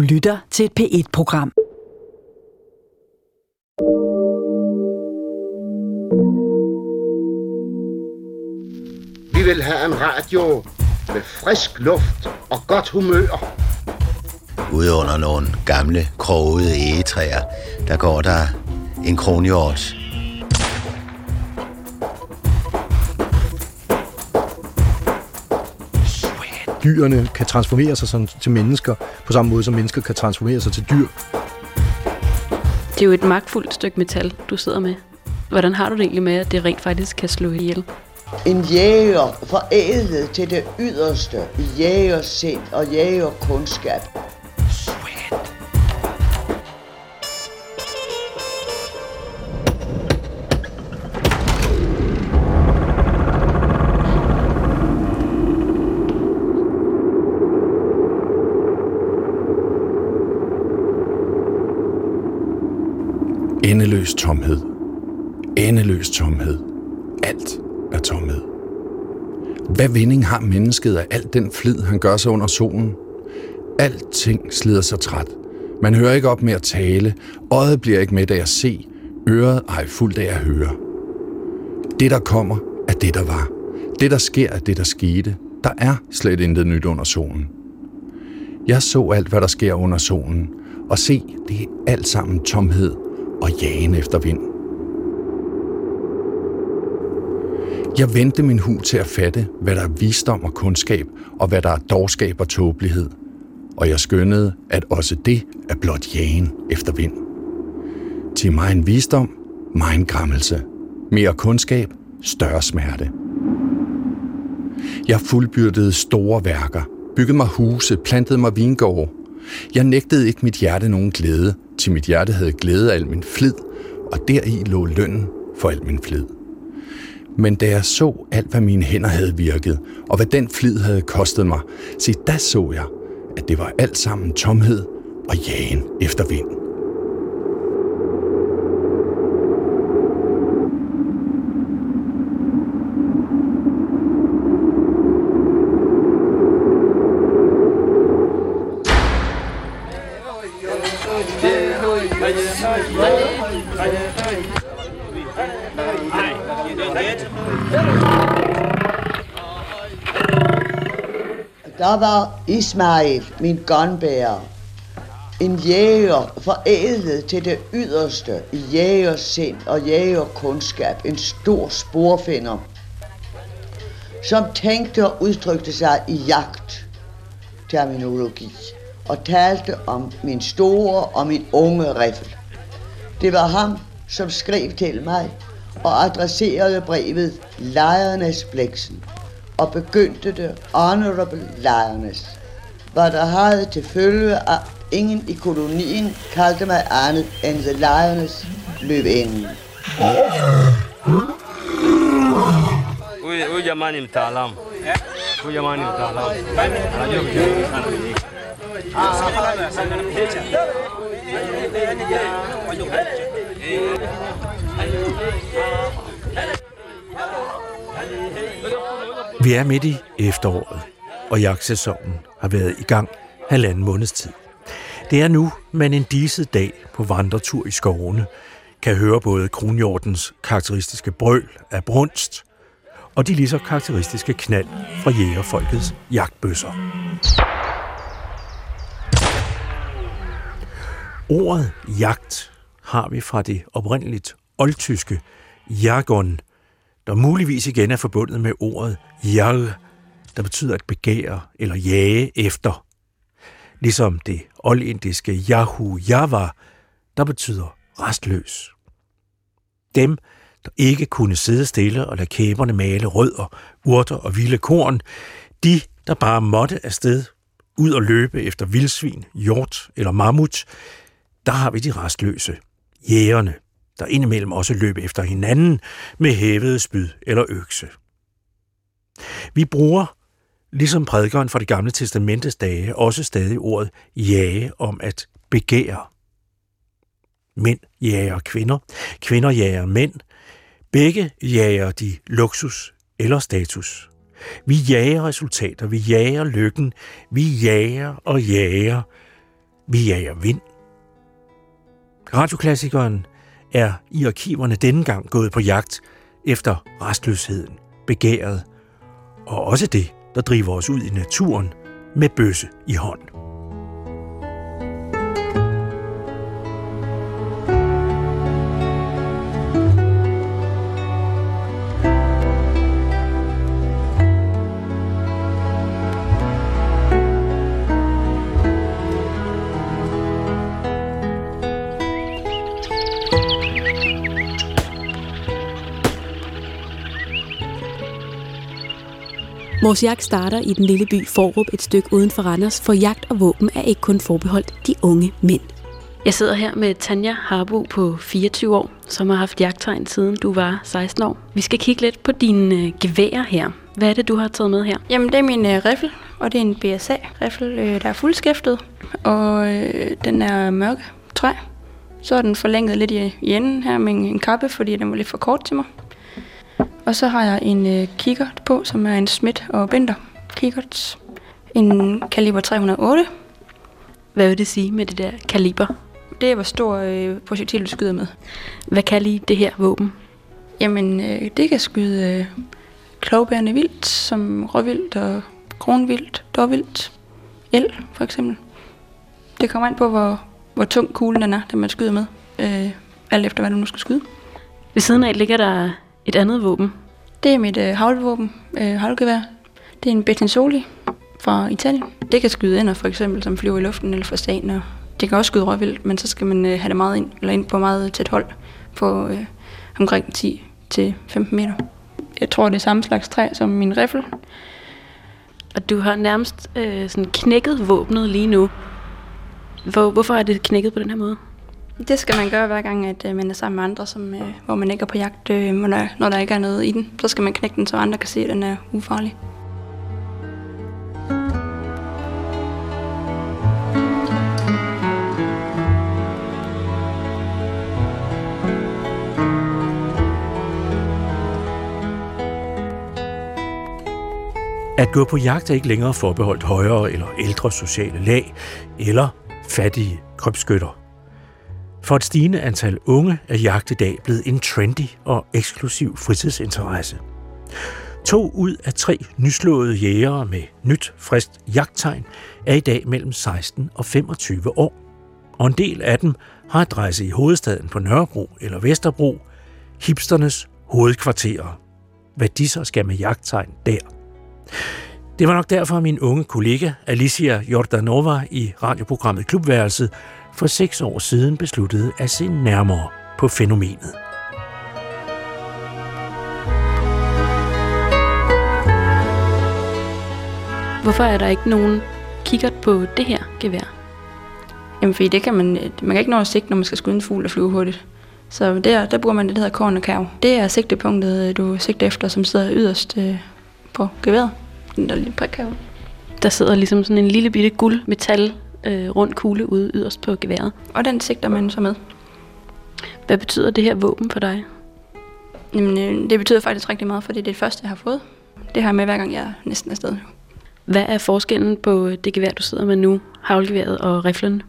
Du lytter til et P1-program. Vi vil have en radio med frisk luft og godt humør. Ude under nogle gamle, krogede egetræer, der går der en kronhjort. Dyrene kan transformere sig sådan til mennesker, på samme måde som mennesker kan transformere sig til dyr. Det er jo et magtfuldt stykke metal, du sidder med. Hvordan har du det egentlig med, at det rent faktisk kan slå ihjel? En jæger forædlet til det yderste i jægersind og jægerkundskab. Endeløs tomhed. Endeløs tomhed. Alt er tomhed. Hvad vinding har mennesket af alt den flid, han gør sig under solen? Alting slider sig træt. Man hører ikke op med at tale. Øjet bliver ikke med af at se. Øret ej fuldt af at høre. Det, der kommer, er det, der var. Det, der sker, er det, der skete. Der er slet intet nyt under solen. Jeg så alt, hvad der sker under solen, og se, det er alt sammen tomhed og jagen efter vind. Jeg vendte min hu til at fatte, hvad der er visdom og kundskab, og hvad der er dårskab og tåbelighed. Og jeg skønnede, at også det er blot jagen efter vind. Til mig en visdom, mig en grammelse. Mere kundskab, større smerte. Jeg fuldbyrdede store værker, byggede mig huse, plantede mig vingårde. Jeg nægtede ikke mit hjerte nogen glæde, til mit hjerte havde glæde af al min flid, og deri lå lønnen for al min flid. Men da jeg så alt, hvad mine hænder havde virket, og hvad den flid havde kostet mig, se, da så jeg, at det var alt sammen tomhed og jagen efter vind. Der var Ismail, min gunbærer. En jæger forædlet til det yderste i jægersind og jægerkundskab. En stor sporfinder, som tænkte og udtrykte sig i jagtterminologi og talte om min store og min unge riffel. Det var ham, som skrev til mig og adresserede brevet Lejernes Blæksen og begyndte det Honorable Lioness, hvad der havde til følge, at ingen i kolonien kaldte mig andet end The Lioness løbinden. Huyu jamani ni mtaalamu. Huyu jamani ni mtaalamu. Anajua vitu vingi sana kwenye hiki. Vi er midt i efteråret, og jagtsæsonen har været i gang halvanden måneds tid. Det er nu, man en diset dag på vandretur i skovene kan høre både kronhjortens karakteristiske brøl af brunst og de lige så karakteristiske knald fra jægerfolkets jagtbøsser. Ordet jagt har vi fra det oprindeligt oldtyske jargon, der muligvis igen er forbundet med ordet jag, der betyder at begære eller jage efter. Ligesom det oldindiske yahu Java, der betyder restløs. Dem, der ikke kunne sidde stille og lade kæberne male rødder, urter og vilde korn, de, der bare måtte afsted ud og løbe efter vildsvin, hjort eller mammut, der har vi de restløse, jægerne, der indimellem også løb efter hinanden med hævede spyd eller økse. Vi bruger, ligesom prædikeren fra det gamle testamentes dage, også stadig ordet jage om at begære. Mænd jager kvinder, kvinder jager mænd. Begge jager de luksus eller status. Vi jager resultater, vi jager lykken, vi jager og jager. Vi jager vind. Radioklassikeren er i arkiverne denne gang gået på jagt efter restløsheden, begæret, og også det, der driver os ud i naturen med bøsse i hånd. Vores jagt starter i den lille by Forup et stykke uden for Randers, for jagt og våben er ikke kun forbeholdt de unge mænd. Jeg sidder her med Tanja Harbo på 24 år, som har haft jagttegn siden du var 16 år. Vi skal kigge lidt på dine øh, geværer her. Hvad er det, du har taget med her? Jamen, det er min øh, riffel, og det er en BSA-riffel, øh, der er fuldskæftet, og øh, den er mørk træ. Så er den forlænget lidt i, i enden her med en, en kappe, fordi den var lidt for kort til mig. Og så har jeg en øh, kikkert på, som er en Smith og Bender kikkert. En kaliber 308. Hvad vil det sige med det der kaliber? Det er, hvor stor øh, projektil du skyder med. Hvad kan lige det her våben? Jamen, øh, det kan skyde øh, klovbærende vildt, som råvildt og kronvildt, dårvildt, el for eksempel. Det kommer an på, hvor, hvor tung kuglen den er, den man skyder med. Øh, alt efter, hvad du nu skal skyde. Ved siden af ligger der et andet våben. Det er mit øh, havlvåben, øh, havlgevær. Det er en Bettinsoli fra Italien. Det kan skyde ender for eksempel, som flyver i luften eller fasaner. Det kan også skyde råvildt, men så skal man øh, have det meget ind, eller ind på meget tæt hold på øh, omkring 10 til 15 meter. Jeg tror, det er samme slags træ som min riffel. Og du har nærmest øh, sådan knækket våbnet lige nu. Hvor, hvorfor er det knækket på den her måde? Det skal man gøre hver gang, at øh, man er sammen med andre, som, øh, hvor man ikke er på jagt, øh, når, der, når der ikke er noget i den. Så skal man knække den, så andre kan se, at den er ufarlig. At gå på jagt er ikke længere forbeholdt højere eller ældre sociale lag eller fattige krybskytter. For et stigende antal unge er jagt i dag blevet en trendy og eksklusiv fritidsinteresse. To ud af tre nyslåede jægere med nyt, frist jagttegn er i dag mellem 16 og 25 år. Og en del af dem har adresse i hovedstaden på Nørrebro eller Vesterbro, hipsternes hovedkvarterer. Hvad de så skal med jagttegn der. Det var nok derfor, at min unge kollega Alicia Jordanova i radioprogrammet Klubværelset for seks år siden besluttede at se nærmere på fænomenet. Hvorfor er der ikke nogen kikkert på det her gevær? Jamen, fordi det kan man, man kan ikke nå at sigte, når man skal skyde en fugl og flyve hurtigt. Så der, der bruger man det, der hedder korn og kærv. Det er sigtepunktet, du sigter efter, som sidder yderst øh, på geværet. Den der lille prikkærve. Der sidder ligesom sådan en lille bitte guld metal øh, rund kugle ude yderst på geværet. Og den sigter man så med. Hvad betyder det her våben for dig? Jamen, øh, det betyder faktisk rigtig meget, for det er det første, jeg har fået. Det har jeg med hver gang, jeg er næsten afsted. Hvad er forskellen på det gevær, du sidder med nu, havlgeværet og riflen?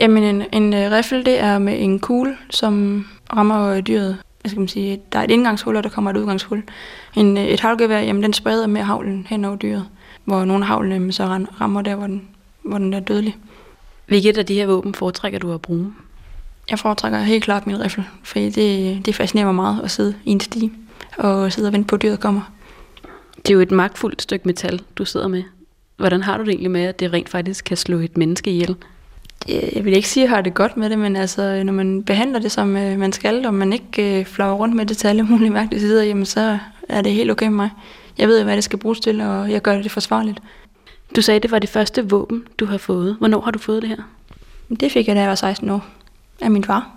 Jamen, en, en uh, riffel, det er med en kugle, som rammer dyret. Jeg skal man sige, der er et indgangshul, og der kommer et udgangshul. En, et havlgevær, jamen, den spreder med havlen hen over dyret, hvor nogle af havlene så rammer der, hvor den hvor den er dødelig. Hvilket af de her våben foretrækker du at bruge? Jeg foretrækker helt klart min riffel, for det, det fascinerer mig meget at sidde i en sti og sidde og vente på, at dyret kommer. Det er jo et magtfuldt stykke metal, du sidder med. Hvordan har du det egentlig med, at det rent faktisk kan slå et menneske ihjel? Jeg vil ikke sige, at jeg har det godt med det, men altså, når man behandler det, som øh, man skal, og man ikke øh, flager rundt med det til alle mulige mærkelige sider, jamen, så er det helt okay med mig. Jeg ved, hvad det skal bruges til, og jeg gør det forsvarligt. Du sagde, det var det første våben, du har fået. Hvornår har du fået det her? Det fik jeg, da jeg var 16 år. Af min far.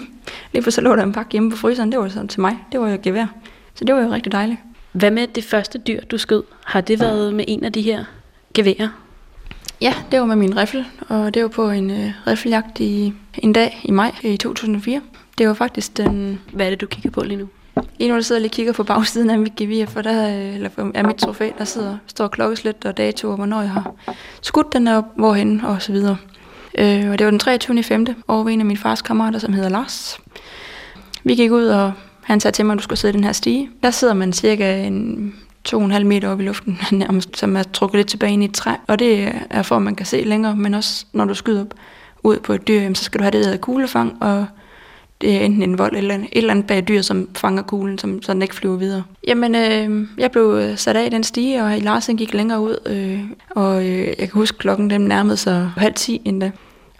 Lige for så lå der en pakke hjemme på fryseren. Det var sådan til mig. Det var jo gevær. Så det var jo rigtig dejligt. Hvad med det første dyr, du skød? Har det været med en af de her geværer? Ja, det var med min riffel, og det var på en øh, riffeljagt i en dag i maj i 2004. Det var faktisk den... Hvad er det, du kigger på lige nu? Lige nu der sidder jeg lige og kigger på bagsiden af mit gevir, for der øh, eller for, er mit trofæ, der sidder, står klokkeslæt og dato, og hvornår jeg har skudt den, og hvorhen, og så videre. Øh, og det var den 23. 5. over ved en af min fars kammerater, som hedder Lars. Vi gik ud, og han sagde til mig, at du skulle sidde i den her stige. Der sidder man cirka en 2,5 meter oppe i luften, nærmest, som er trukket lidt tilbage ind i et træ. Og det er for, at man kan se længere, men også når du skyder op ud på et dyr, så skal du have det, der hedder kuglefang, og er enten en vold eller et eller andet bag dyr, som fanger kuglen, som, så den ikke flyver videre. Jamen, øh, jeg blev sat af i den stige, og Larsen gik længere ud, øh, og øh, jeg kan huske, klokken dem nærmede sig halv ti endda.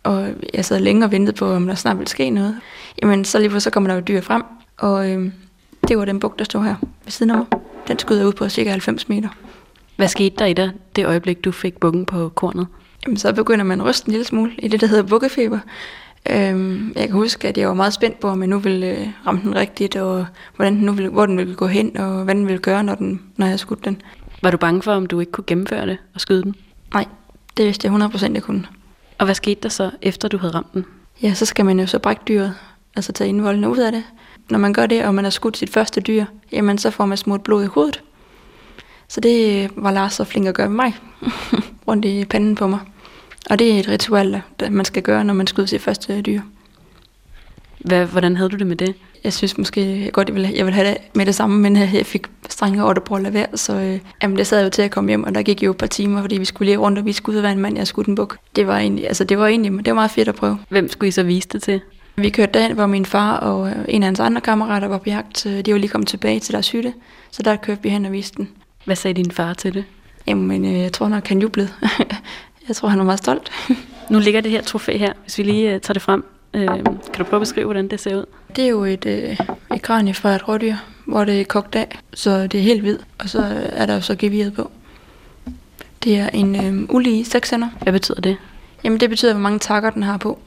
Og jeg sad længe og ventede på, om der snart ville ske noget. Jamen, så lige så kommer der jo dyr frem, og øh, det var den buk, der stod her ved siden af mig. Den skyder ud på cirka 90 meter. Hvad skete der i dig, det øjeblik, du fik bukken på kornet? Jamen, så begynder man at ryste en lille smule i det, der hedder bukkefeber. Øhm, jeg kan huske, at jeg var meget spændt på, om jeg nu ville øh, ramme den rigtigt, og hvordan den nu ville, hvor den ville gå hen, og hvad den ville gøre, når, den, når jeg skudt den. Var du bange for, om du ikke kunne gennemføre det og skyde den? Nej, det vidste jeg 100% jeg kunne. Og hvad skete der så, efter du havde ramt den? Ja, så skal man jo så brække dyret, altså tage indvolden ud af det. Når man gør det, og man har skudt sit første dyr, jamen så får man smurt blod i hovedet. Så det var Lars så flink at gøre med mig, rundt i panden på mig. Og det er et ritual, der man skal gøre, når man skyder sit første dyr. Hvad, hvordan havde du det med det? Jeg synes måske godt, jeg ville, jeg ville have det med det samme, men jeg fik strenge ordre på at lade være, så øh, jamen, det sad jo til at komme hjem, og der gik jo et par timer, fordi vi skulle lige rundt, og vi skulle ud og være en mand, jeg skulle en buk. Det var egentlig, altså det var egentlig, det var meget fedt at prøve. Hvem skulle I så vise det til? Vi kørte derhen, hvor min far og en af hans andre kammerater var på jagt. De var lige kommet tilbage til deres hytte, så der kørte vi hen og viste den. Hvad sagde din far til det? Jamen, jeg tror nok, han jublede. Jeg tror, han var meget stolt. nu ligger det her trofæ her, hvis vi lige uh, tager det frem. Uh, kan du prøve at beskrive, hvordan det ser ud? Det er jo et, uh, et kranie fra et rådyr, hvor det er kogt af, så det er helt hvid, og så er der jo så geviret på. Det er en uh, ulige seksender. Hvad betyder det? Jamen det betyder, hvor mange takker den har på.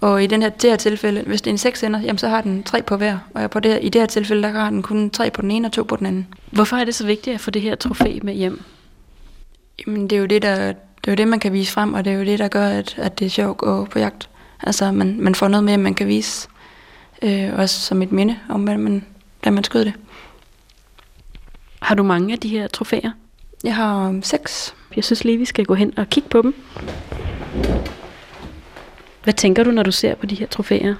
Og i den her, det her tilfælde, hvis det er en seksender, jamen så har den tre på hver. Og på det her, i det her tilfælde, der har den kun tre på den ene og to på den anden. Hvorfor er det så vigtigt at få det her trofæ med hjem? Jamen det er jo det, der det er jo det, man kan vise frem, og det er jo det, der gør, at, at det er sjovt at gå på jagt. Altså, man, man får noget med, man kan vise, øh, også som et minde om, hvordan man, da man skød det. Har du mange af de her trofæer? Jeg har um, seks. Jeg synes lige, vi skal gå hen og kigge på dem. Hvad tænker du, når du ser på de her trofæer?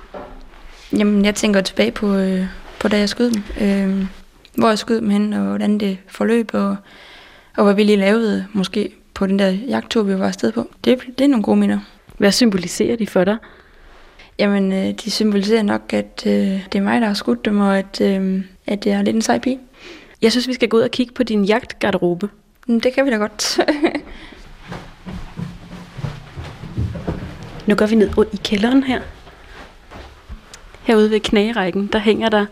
Jamen, jeg tænker tilbage på, øh, på da jeg skød dem. Øh, hvor jeg skød dem hen, og hvordan det forløb, og, og hvad vi lige lavede måske på den der jagttur, vi var afsted på. Det, det er nogle gode minder. Hvad symboliserer de for dig? Jamen, øh, de symboliserer nok, at øh, det er mig, der har skudt dem, og at, øh, at det er lidt en sej pige. Jeg synes, vi skal gå ud og kigge på din jagtgarderobe. Mm, det kan vi da godt. nu går vi ned i kælderen her. Herude ved knagerækken, der hænger der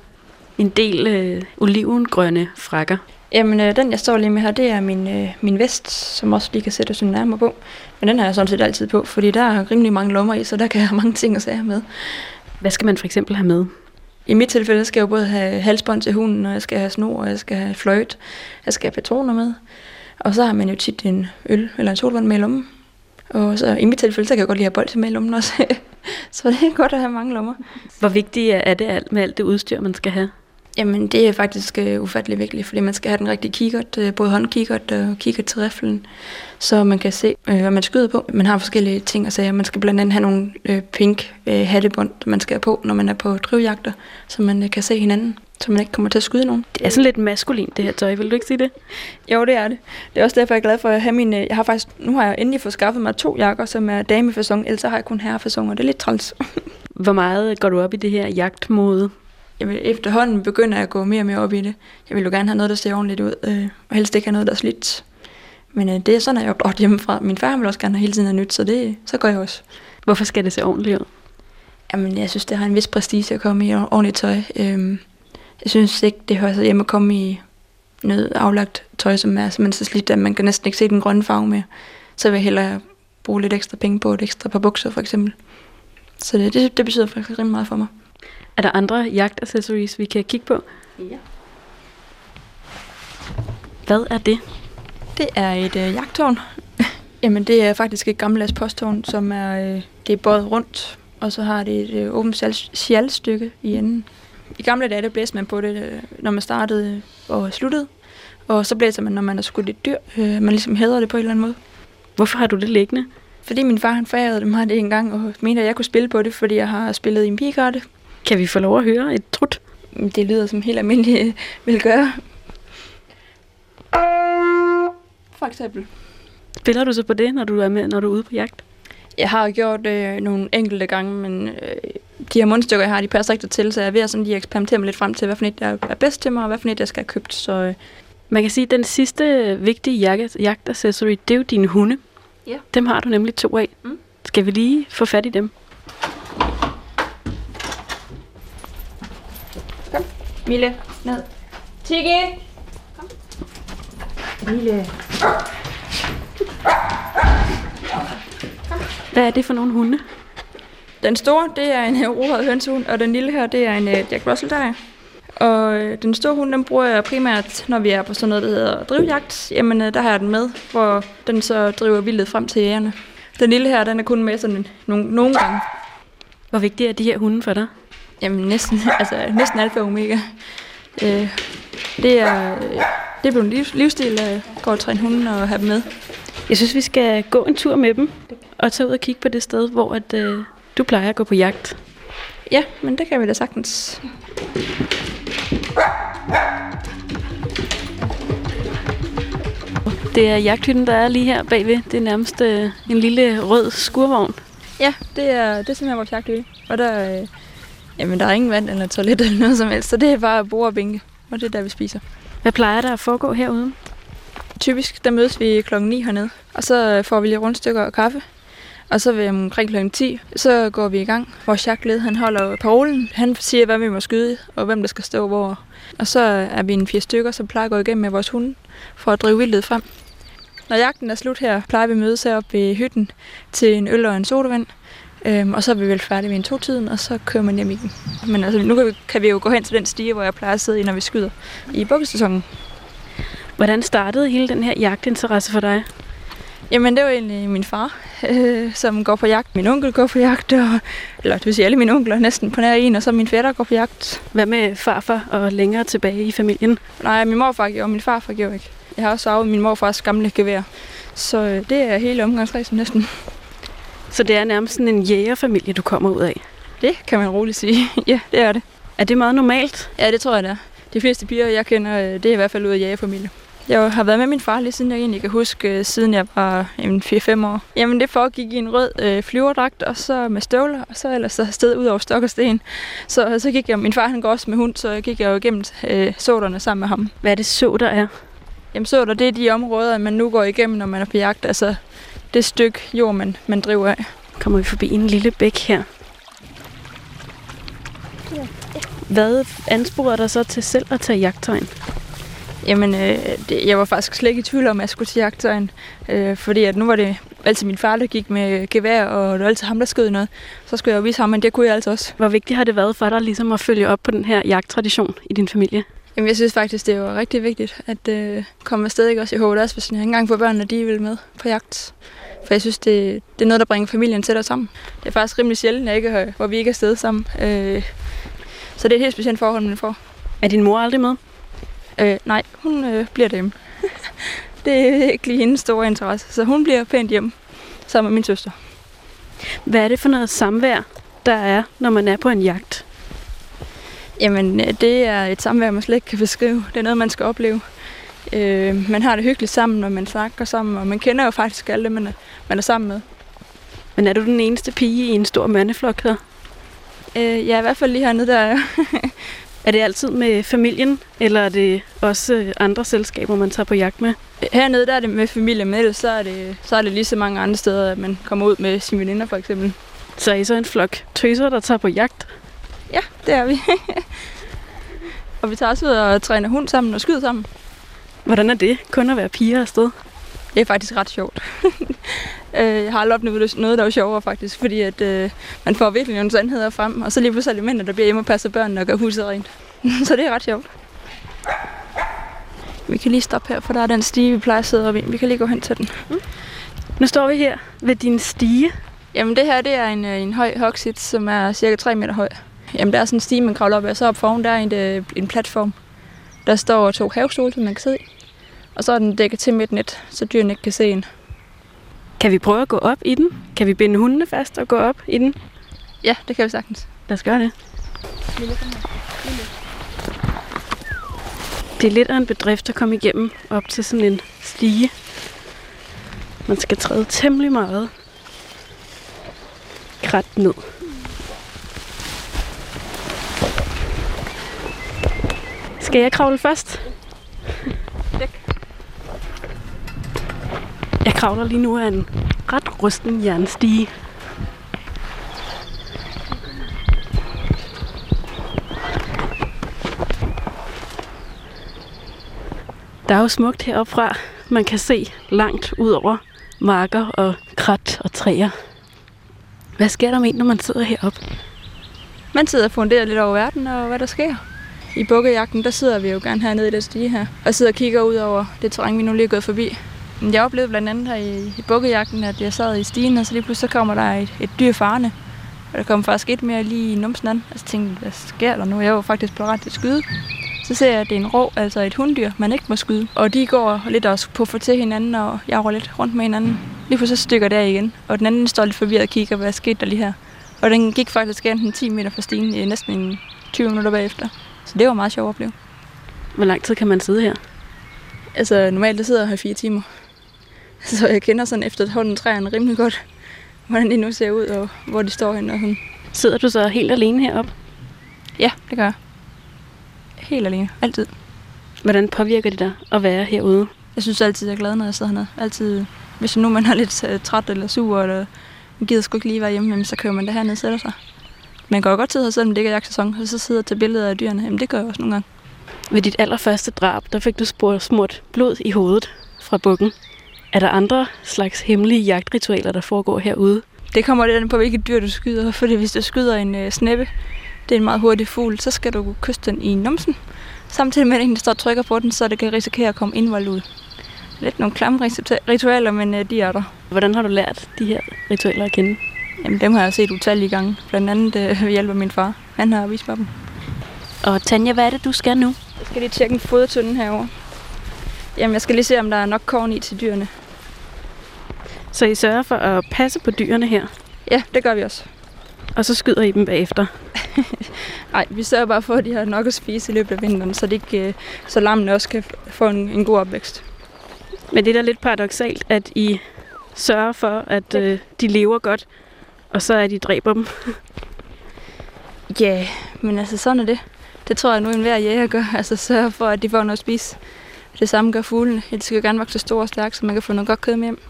en del øh, olivengrønne frakker. Jamen, øh, den jeg står lige med her, det er min, øh, min vest, som også lige kan sætte sig nærmere på. Men den har jeg sådan set altid på, fordi der er rimelig mange lommer i, så der kan jeg have mange ting at sige med. Hvad skal man for eksempel have med? I mit tilfælde skal jeg jo både have halsbånd til hunden, og jeg skal have snor, og jeg skal have fløjt, jeg skal have patroner med. Og så har man jo tit en øl eller en solvand med i lommen. Og så i mit tilfælde, så kan jeg godt lide at have bold med i lommen også. så det er godt at have mange lommer. Hvor vigtigt er det alt med alt det udstyr, man skal have? Jamen, det er faktisk uh, ufattelig vigtigt, fordi man skal have den rigtige kikkert, uh, både håndkikkert og kikkert til riflen, så man kan se, uh, hvad man skyder på. Man har forskellige ting at sige. Man skal blandt andet have nogle uh, pink uh, hattebånd, man skal have på, når man er på drivjagter, så man uh, kan se hinanden, så man ikke kommer til at skyde nogen. Det er sådan lidt maskulin, det her tøj. Vil du ikke sige det? Jo, det er det. Det er også derfor, jeg er glad for at have min... Jeg har faktisk, nu har jeg endelig fået skaffet mig to jakker, som er damefasong, ellers har jeg kun herrefasong, og det er lidt træls. Hvor meget går du op i det her jagtmode? Jeg vil, efterhånden begynder jeg at gå mere og mere op i det. Jeg vil jo gerne have noget, der ser ordentligt ud, øh, og helst ikke have noget, der er slidt. Men øh, det er sådan, at jeg er gjort hjemmefra. Min far vil også gerne have hele tiden have nyt, så det, så gør jeg også. Hvorfor skal det se ordentligt ud? Jamen, jeg synes, det har en vis prestige at komme i ordentligt tøj. Øh, jeg synes ikke, det hører sig hjemme at komme i noget aflagt tøj, som er simpelthen så slidt, at man kan næsten ikke se den grønne farve mere. Så vil jeg hellere bruge lidt ekstra penge på et ekstra par bukser, for eksempel. Så det, det, det betyder faktisk rimelig meget for mig. Er der andre jagtaccessories, vi kan kigge på? Ja. Hvad er det? Det er et øh, jagttårn. Jamen, det er faktisk et gammeldags posttårn, som er, øh, det er båret rundt, og så har det et øh, åbent sjalstykke i enden. I gamle dage, der blæste man på det, øh, når man startede og sluttede. Og så blæser man, når man har skudt et dyr. Øh, man ligesom hæder det på en eller anden måde. Hvorfor har du det liggende? Fordi min far han forærede dem mig det en gang, og mente, at jeg kunne spille på det, fordi jeg har spillet i en pigekarte. Kan vi få lov at høre et trut? Det lyder som helt almindeligt vil gøre. For eksempel. Spiller du så på det, når du er med, når du er ude på jagt? Jeg har gjort det øh, nogle enkelte gange, men øh, de her mundstykker, jeg har, de passer ikke til, så jeg er ved at sådan lige eksperimentere mig lidt frem til, hvad for et, der er bedst til mig, og hvad for et, jeg skal have købt. Så, øh, Man kan sige, at den sidste vigtige jagt- jagtaccessory, det er jo dine hunde. Ja. Dem har du nemlig to af. Mm. Skal vi lige få fat i dem? Mille, ned. Tiki! Kom. Mille. Hvad er det for nogle hunde? Den store, det er en roret hønsehund, og den lille her, det er en uh, Jack Russell Terrier. Og øh, den store hund, den bruger jeg primært, når vi er på sådan noget, der hedder drivjagt. Jamen, øh, der har jeg den med, hvor den så driver vildet frem til jægerne. Den lille her, den er kun med sådan nogle, nogle gange. Hvor vigtige er de her hunde for dig? Jamen, næsten, altså, næsten alfa og omega. Øh, det er, det er blevet en liv, livsstil at gå og træne hunden og have dem med. Jeg synes, vi skal gå en tur med dem og tage ud og kigge på det sted, hvor at, øh, du plejer at gå på jagt. Ja, men det kan vi da sagtens. Det er jagthytten, der er lige her bagved. Det er nærmest øh, en lille rød skurvogn. Ja, det er, det er simpelthen vores jagthytte. Og der, øh, jamen, der er ingen vand eller toilet eller noget som helst, så det er bare bord og bænke. Og det er der, vi spiser. Hvad plejer der at foregå herude? Typisk, der mødes vi klokken 9 hernede, og så får vi lige rundstykker og kaffe. Og så ved omkring klokken 10, så går vi i gang. Vores jagtled, han holder parolen. Han siger, hvad vi må skyde, og hvem der skal stå hvor. Og så er vi en fire stykker, som plejer at gå igennem med vores hunde, for at drive vildtet frem. Når jagten er slut her, plejer vi at mødes heroppe ved hytten til en øl og en sodavand. Øhm, og så er vi vel færdige ved en to-tiden, og så kører man hjem igen. Men altså, nu kan vi, kan vi jo gå hen til den stige, hvor jeg plejer at sidde i, når vi skyder i bukkesæsonen. Hvordan startede hele den her jagtinteresse for dig? Jamen, det var egentlig min far, øh, som går på jagt. Min onkel går på jagt, og, eller det vil sige alle mine onkler næsten på nær en, og så min fætter går på jagt. Hvad med farfar og længere tilbage i familien? Nej, min morfar gjorde, og min farfar gjorde ikke. Jeg har også arvet min morfars gamle gevær. Så øh, det er hele omgangsrejsen næsten. Så det er nærmest sådan en jægerfamilie, du kommer ud af? Det kan man roligt sige. ja, det er det. Er det meget normalt? Ja, det tror jeg, det er. De fleste piger, jeg kender, øh, det er i hvert fald ud af jægerfamilie. Jeg har været med min far lige siden jeg egentlig kan huske, øh, siden jeg var 4-5 år. Jamen det foregik i en rød øh, flyverdragt, og så med støvler, og så ellers så afsted ud over stok og sten. Så, så gik jeg, min far han går også med hund, så gik jeg jo igennem øh, såderne sammen med ham. Hvad er det så, der er? Jamen såder, det er de områder, man nu går igennem, når man er på jagt. Altså det stykke jord, man, man driver af. Kommer vi forbi en lille bæk her? Hvad ansporede dig så til selv at tage jagttegn? Jamen, øh, det, jeg var faktisk slet ikke i tvivl om, at jeg skulle til jagttegn. Øh, fordi at nu var det altid min far, der gik med gevær, og det var altid ham, der skød noget. Så skulle jeg jo vise ham, men det kunne jeg altså også. Hvor vigtigt har det været for dig ligesom at følge op på den her jagttradition i din familie? Jamen, jeg synes faktisk, det var rigtig vigtigt at øh, komme afsted, ikke? Også i håber også, hvis jeg engang får børnene, de vil med på jagt. For jeg synes, det, det er noget, der bringer familien tættere sammen. Det er faktisk rimelig sjældent, jeg ikke, hvor vi ikke er afsted sammen. Øh, så det er et helt specielt forhold, man får. Er din mor aldrig med? Øh, nej, hun øh, bliver derhjemme. det er ikke lige hendes store interesse, så hun bliver pænt hjemme sammen med min søster. Hvad er det for noget samvær, der er, når man er på en jagt? Jamen, øh, det er et samvær, man slet ikke kan beskrive. Det er noget, man skal opleve. Øh, man har det hyggeligt sammen, når man snakker sammen, og man kender jo faktisk alle man er, man er sammen med. Men er du den eneste pige i en stor mandeflok her? Øh, ja, i hvert fald lige hernede, der er Er det altid med familien, eller er det også andre selskaber, man tager på jagt med? Hernede der er det med familie, men ellers så er det, så er det lige så mange andre steder, at man kommer ud med sine veninder for eksempel. Så er I så en flok tøser, der tager på jagt? Ja, det er vi. og vi tager også ud og træner hund sammen og skyder sammen. Hvordan er det, kun at være piger afsted? Det er faktisk ret sjovt. jeg har aldrig oplevet noget, der var sjovere faktisk, fordi at, øh, man får virkelig nogle sandheder frem, og så lige pludselig mænd, der bliver hjemme og passer børnene og gør huset rent. så det er ret sjovt. Vi kan lige stoppe her, for der er den stige, vi plejer at sidde oppe i. Vi kan lige gå hen til den. Mm. Nu står vi her ved din stige. Jamen det her, det er en, en høj hoksit, som er cirka 3 meter høj. Jamen der er sådan en stige, man kravler op af, så op foran der er en, øh, en platform. Der står to havestole, som man kan i. Og så er den dækket til med et net, så dyrene ikke kan se en. Kan vi prøve at gå op i den? Kan vi binde hundene fast og gå op i den? Ja, det kan vi sagtens. Lad os gøre det. Det er lidt af en bedrift at komme igennem op til sådan en stige. Man skal træde temmelig meget krat ned. Skal jeg kravle først? Jeg kravler lige nu af en ret rusten jernstige. Der er jo smukt heroppe fra. Man kan se langt ud over marker og krat og træer. Hvad sker der med en, når man sidder heroppe? Man sidder og funderer lidt over verden og hvad der sker. I bukkejagten, der sidder vi jo gerne hernede i den stige her, og sidder og kigger ud over det terræn, vi nu lige er gået forbi. Jeg oplevede blandt andet her i, i bukkejagten, at jeg sad i stigen, og så lige pludselig så kommer der et, et dyr farne. Og der kom faktisk et mere lige i numsen an. Og så tænkte jeg, hvad sker der nu? Jeg var faktisk på ret til at skyde. Så ser jeg, at det er en rå, altså et hunddyr, man ikke må skyde. Og de går lidt også på for til hinanden, og jeg går lidt rundt med hinanden. Lige pludselig så stykker der igen, og den anden står lidt forvirret og kigger, hvad skete der lige her. Og den gik faktisk enten 10 meter fra stigen næsten 20 minutter bagefter. Så det var meget sjovt at opleve. Hvor lang tid kan man sidde her? Altså normalt der sidder jeg her fire timer. Så jeg kender sådan efterhånden træerne rimelig godt, hvordan de nu ser ud, og hvor de står henne. Og sådan. Sidder du så helt alene heroppe? Ja, det gør jeg. Helt alene. Altid. Hvordan påvirker det dig at være herude? Jeg synes altid, jeg er glad, når jeg sidder hernede. Altid, hvis nu man er lidt uh, træt eller sur, eller man gider sgu ikke lige være hjemme, så kører man det hernede og sætter sig. Man jo godt sidde her, selvom det ikke er jagtsæson, og så sidder og tage billeder af dyrene. Jamen, det gør jeg også nogle gange. Ved dit allerførste drab, der fik du smurt blod i hovedet fra bukken. Er der andre slags hemmelige jagtritualer, der foregår herude? Det kommer lidt an på, hvilket dyr du skyder. Fordi hvis du skyder en øh, snæppe, det er en meget hurtig fugl, så skal du kysse den i numsen. Samtidig med, at en står og trykker på den, så det kan risikere at komme indvold ud. Lidt nogle klamme ritualer, men øh, de er der. Hvordan har du lært de her ritualer at kende? Jamen, dem har jeg set utallige gange. Blandt andet øh, ved hjælp af min far. Han har vist mig dem. Og Tanja, hvad er det, du skal nu? Jeg skal lige tjekke en fodertønde herover. Jamen, jeg skal lige se, om der er nok korn i til dyrene. Så I sørger for at passe på dyrene her? Ja, det gør vi også. Og så skyder I dem bagefter? Nej, vi sørger bare for, at de har nok at spise i løbet af vinteren, så, det ikke, så lammene også kan få en, en god opvækst. Men det er da lidt paradoxalt, at I sørger for, at øh, de lever godt, og så er de dræber dem. Ja, yeah, men altså sådan er det. Det tror jeg nu, en hver jæger gør. Altså sørger for, at de får noget at spise. Det samme gør fuglene. De skal jo gerne vokse store og stærke, så man kan få noget godt kød med hjem.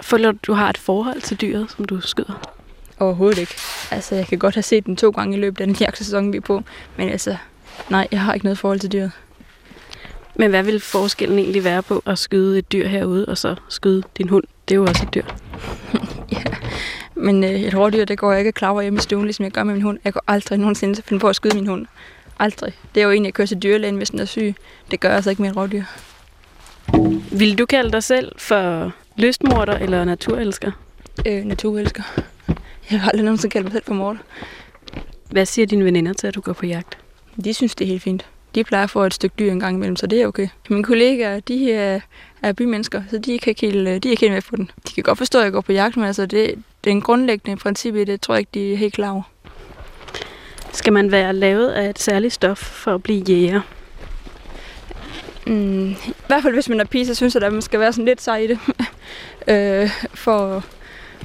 Føler du, du har et forhold til dyret, som du skyder? Overhovedet ikke. Altså, jeg kan godt have set den to gange i løbet af den jagtsæson, vi er på. Men altså, nej, jeg har ikke noget forhold til dyret. Men hvad vil forskellen egentlig være på at skyde et dyr herude, og så skyde din hund? Det er jo også et dyr. men øh, et rådyr, det går jeg ikke klar hjemme i stuen, ligesom jeg gør med min hund. Jeg går aldrig nogensinde finde på at skyde min hund. Aldrig. Det er jo egentlig, jeg kører til dyrlægen, hvis den er syg. Det gør jeg altså ikke med et rådyr. Vil du kalde dig selv for lystmorder eller naturelsker? Øh, naturelsker. Jeg har aldrig nogensinde kaldt mig selv for morder. Hvad siger dine veninder til, at du går på jagt? De synes, det er helt fint. De plejer at få et stykke dyr en gang imellem, så det er okay. Mine kollegaer, de er, er bymennesker, så de er ikke helt, de er ikke helt med på den. De kan godt forstå, at jeg går på jagt, men altså det, det er en grundlæggende princip i det, tror jeg ikke, de er helt klar over. Skal man være lavet af et særligt stof for at blive jæger? Mm, I hvert fald hvis man er pige, så synes jeg, at man skal være sådan lidt sej i det. øh, for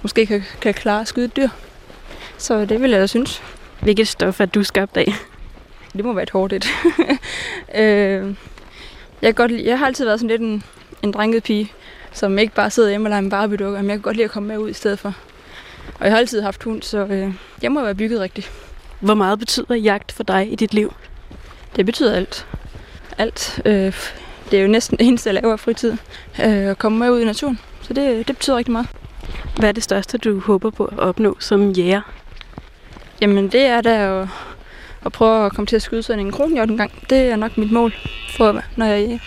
måske kan, kan klare at skyde et dyr. Så det vil jeg da synes. Hvilket stof er du skabt af? Det må være et hårdt et. øh, jeg, godt, jeg har altid været sådan lidt en, en drenget pige, som ikke bare sidder hjemme og leger med barbie men jeg kan godt lide at komme med ud i stedet for. Og jeg har altid haft hund, så øh, jeg må være bygget rigtigt. Hvor meget betyder jagt for dig i dit liv? Det betyder alt. Alt. Øh, det er jo næsten det eneste, jeg laver fritid. Øh, at komme med ud i naturen. Så det, det betyder rigtig meget. Hvad er det største, du håber på at opnå som jæger? Jamen, det er da at, at prøve at komme til at skyde sådan en kronhjort en gang. Det er nok mit mål, for, når jeg er jæger.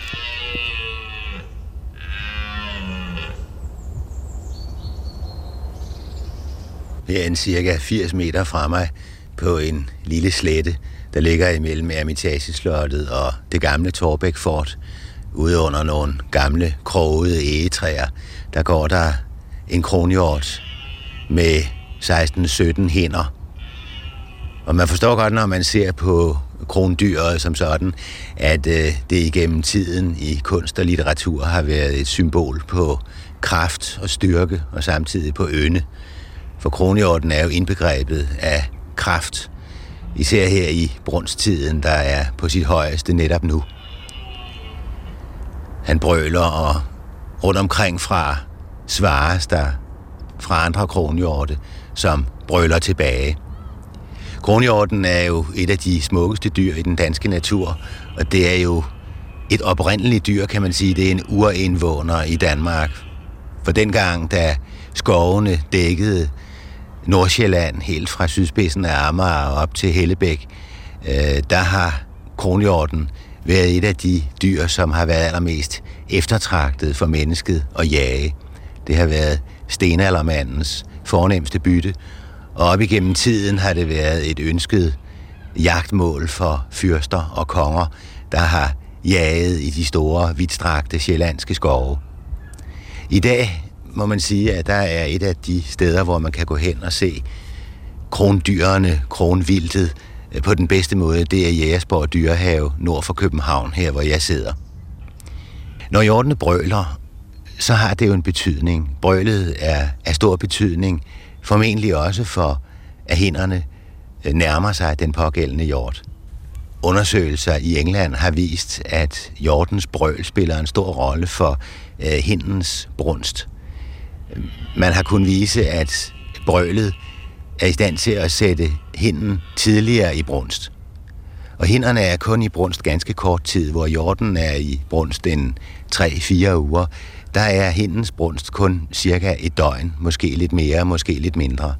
Herinde cirka 80 meter fra mig på en lille slette, der ligger imellem Ermitageslottet og det gamle Torbæk Fort, ude under nogle gamle krogede egetræer, der går der en kronhjort med 16-17 hænder. Og man forstår godt, når man ser på krondyret som sådan, at øh, det igennem tiden i kunst og litteratur har været et symbol på kraft og styrke, og samtidig på ønde. For kronhjorten er jo indbegrebet af kraft, især her i brunsttiden, der er på sit højeste netop nu. Han brøler, og rundt omkring fra svares der fra andre kronhjorte, som brøler tilbage. Kronhjorten er jo et af de smukkeste dyr i den danske natur, og det er jo et oprindeligt dyr, kan man sige. Det er en urindvåner i Danmark. For dengang, da skovene dækkede Nordsjælland helt fra sydspidsen af Amager op til Hellebæk, øh, der har kronhjorten været et af de dyr, som har været allermest eftertragtet for mennesket at jage. Det har været stenaldermandens fornemmeste bytte, og op igennem tiden har det været et ønsket jagtmål for fyrster og konger, der har jaget i de store, vidtstrakte sjællandske skove. I dag må man sige, at der er et af de steder, hvor man kan gå hen og se krondyrene, kronvildtet, øh, på den bedste måde, det er Jægersborg Dyrehave nord for København, her hvor jeg sidder. Når hjortene brøler, så har det jo en betydning. Brølet er af stor betydning, formentlig også for, at hænderne øh, nærmer sig den pågældende hjort. Undersøgelser i England har vist, at hjortens brøl spiller en stor rolle for øh, hindens brunst. Man har kunnet vise, at brølet er i stand til at sætte hinden tidligere i brunst. Og hinderne er kun i brunst ganske kort tid, hvor jorden er i brunst en 3-4 uger. Der er hindens brunst kun cirka et døgn, måske lidt mere, måske lidt mindre.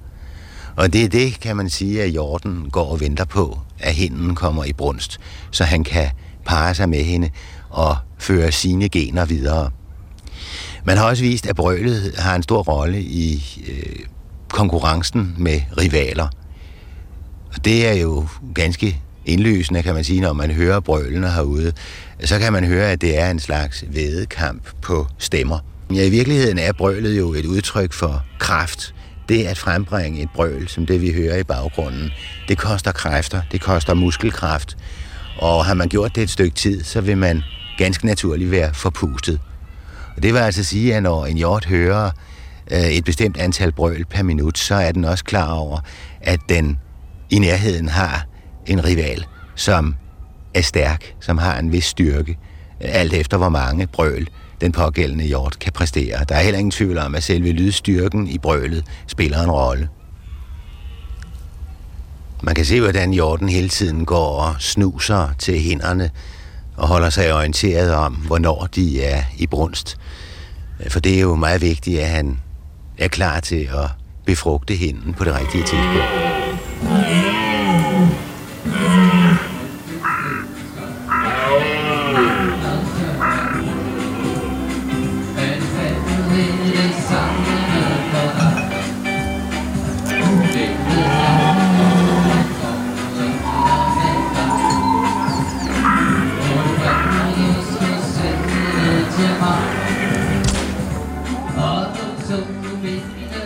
Og det er det, kan man sige, at jorden går og venter på, at hinden kommer i brunst, så han kan parre sig med hende og føre sine gener videre. Man har også vist, at brølet har en stor rolle i øh, konkurrencen med rivaler. Og det er jo ganske indlysende, kan man sige, når man hører brølene herude. Så kan man høre, at det er en slags vedekamp på stemmer. Ja, i virkeligheden er brølet jo et udtryk for kraft. Det at frembringe et brøl, som det vi hører i baggrunden, det koster kræfter, det koster muskelkraft. Og har man gjort det et stykke tid, så vil man ganske naturligt være forpustet. Og det vil altså sige, at når en hjort hører øh, et bestemt antal brøl per minut, så er den også klar over, at den i nærheden har en rival, som er stærk, som har en vis styrke, øh, alt efter hvor mange brøl den pågældende hjort kan præstere. Der er heller ingen tvivl om, at selve lydstyrken i brølet spiller en rolle. Man kan se, hvordan hjorten hele tiden går og snuser til hænderne og holder sig orienteret om, hvornår de er i brunst. For det er jo meget vigtigt, at han er klar til at befrugte hinden på det rigtige tidspunkt.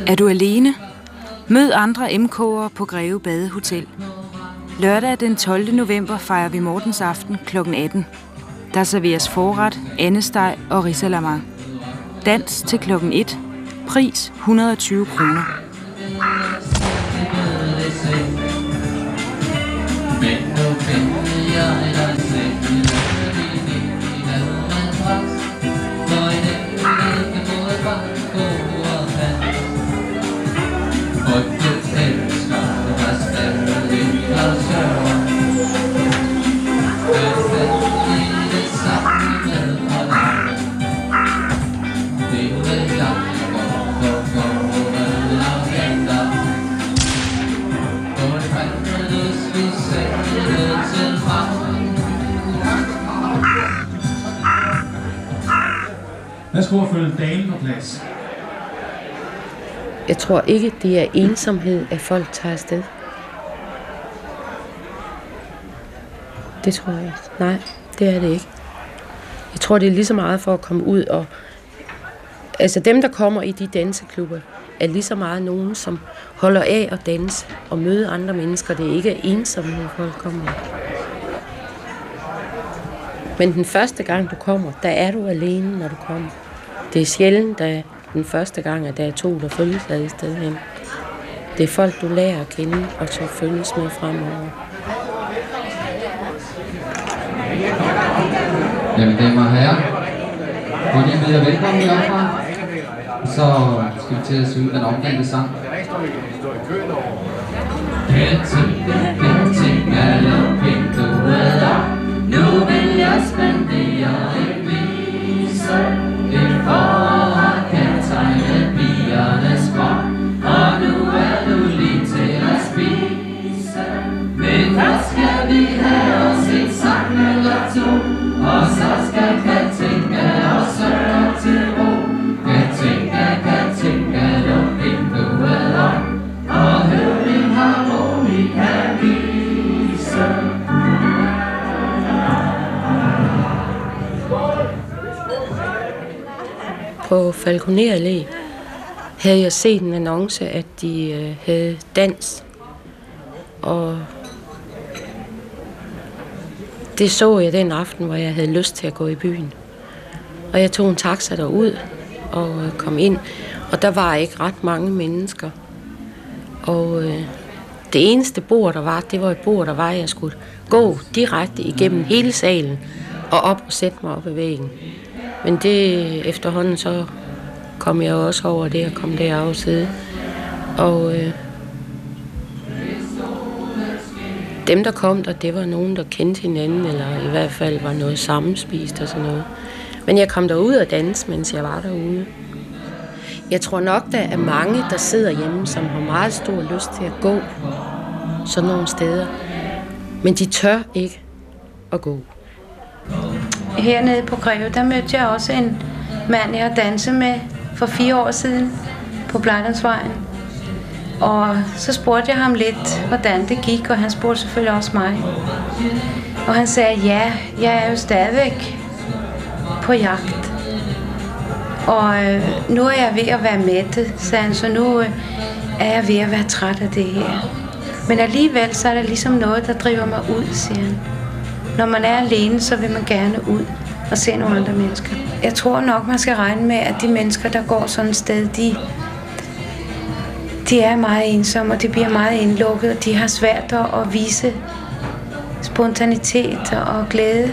Er du alene? Mød andre MK'ere på Greve Badehotel. Lørdag den 12. november fejrer vi Mortens Aften kl. 18. Der serveres forret, andesteg og risalamang. Dans til kl. 1. Pris 120 kroner. Værsgo at følge damen på plads. Jeg tror ikke, det er ensomhed, at folk tager afsted. Det tror jeg ikke. Nej, det er det ikke. Jeg tror, det er lige så meget for at komme ud og Altså dem, der kommer i de danseklubber, er lige så meget nogen, som holder af at danse og møde andre mennesker. Det er ikke ensomhed, folk kommer. Men den første gang, du kommer, der er du alene, når du kommer. Det er sjældent, at den første gang, at der er to, der følges ad i stedet hen. Det er folk, du lærer at kende og så følges med fremover. Jamen, damer og herrer, må lige byde jer velkommen herfra. Så skal vi til at synge den omkringte sang. Katten, katten, alle vinduet. Nu vil jeg spendere en vise vi have os et sang eller to. Og så På Falconer Allé havde jeg set en annonce, at de øh, havde dans. Og det så jeg den aften, hvor jeg havde lyst til at gå i byen. Og jeg tog en taxa derud og øh, kom ind, og der var ikke ret mange mennesker. Og øh, det eneste bord, der var, det var et bord, der var, jeg skulle gå direkte igennem hele salen og op og sætte mig op ad væggen. Men det efterhånden så kom jeg også over det og kom der og sidde. Og øh, dem, der kom der, det var nogen, der kendte hinanden, eller i hvert fald var noget sammenspist og sådan noget. Men jeg kom derud og danse, mens jeg var derude. Jeg tror nok, der er mange, der sidder hjemme, som har meget stor lyst til at gå sådan nogle steder. Men de tør ikke at gå. Hernede på Greve, der mødte jeg også en mand, jeg har danset med for fire år siden på Blejdomsvejen. Og så spurgte jeg ham lidt, hvordan det gik, og han spurgte selvfølgelig også mig. Og han sagde, ja, jeg er jo stadigvæk på jagt. Og øh, nu er jeg ved at være mættet, sagde han, så nu øh, er jeg ved at være træt af det her. Men alligevel så er der ligesom noget, der driver mig ud, siger han. Når man er alene, så vil man gerne ud og se nogle andre mennesker. Jeg tror nok, man skal regne med, at de mennesker, der går sådan et sted, de, de er meget ensomme, og de bliver meget indlukket, og de har svært at vise spontanitet og glæde.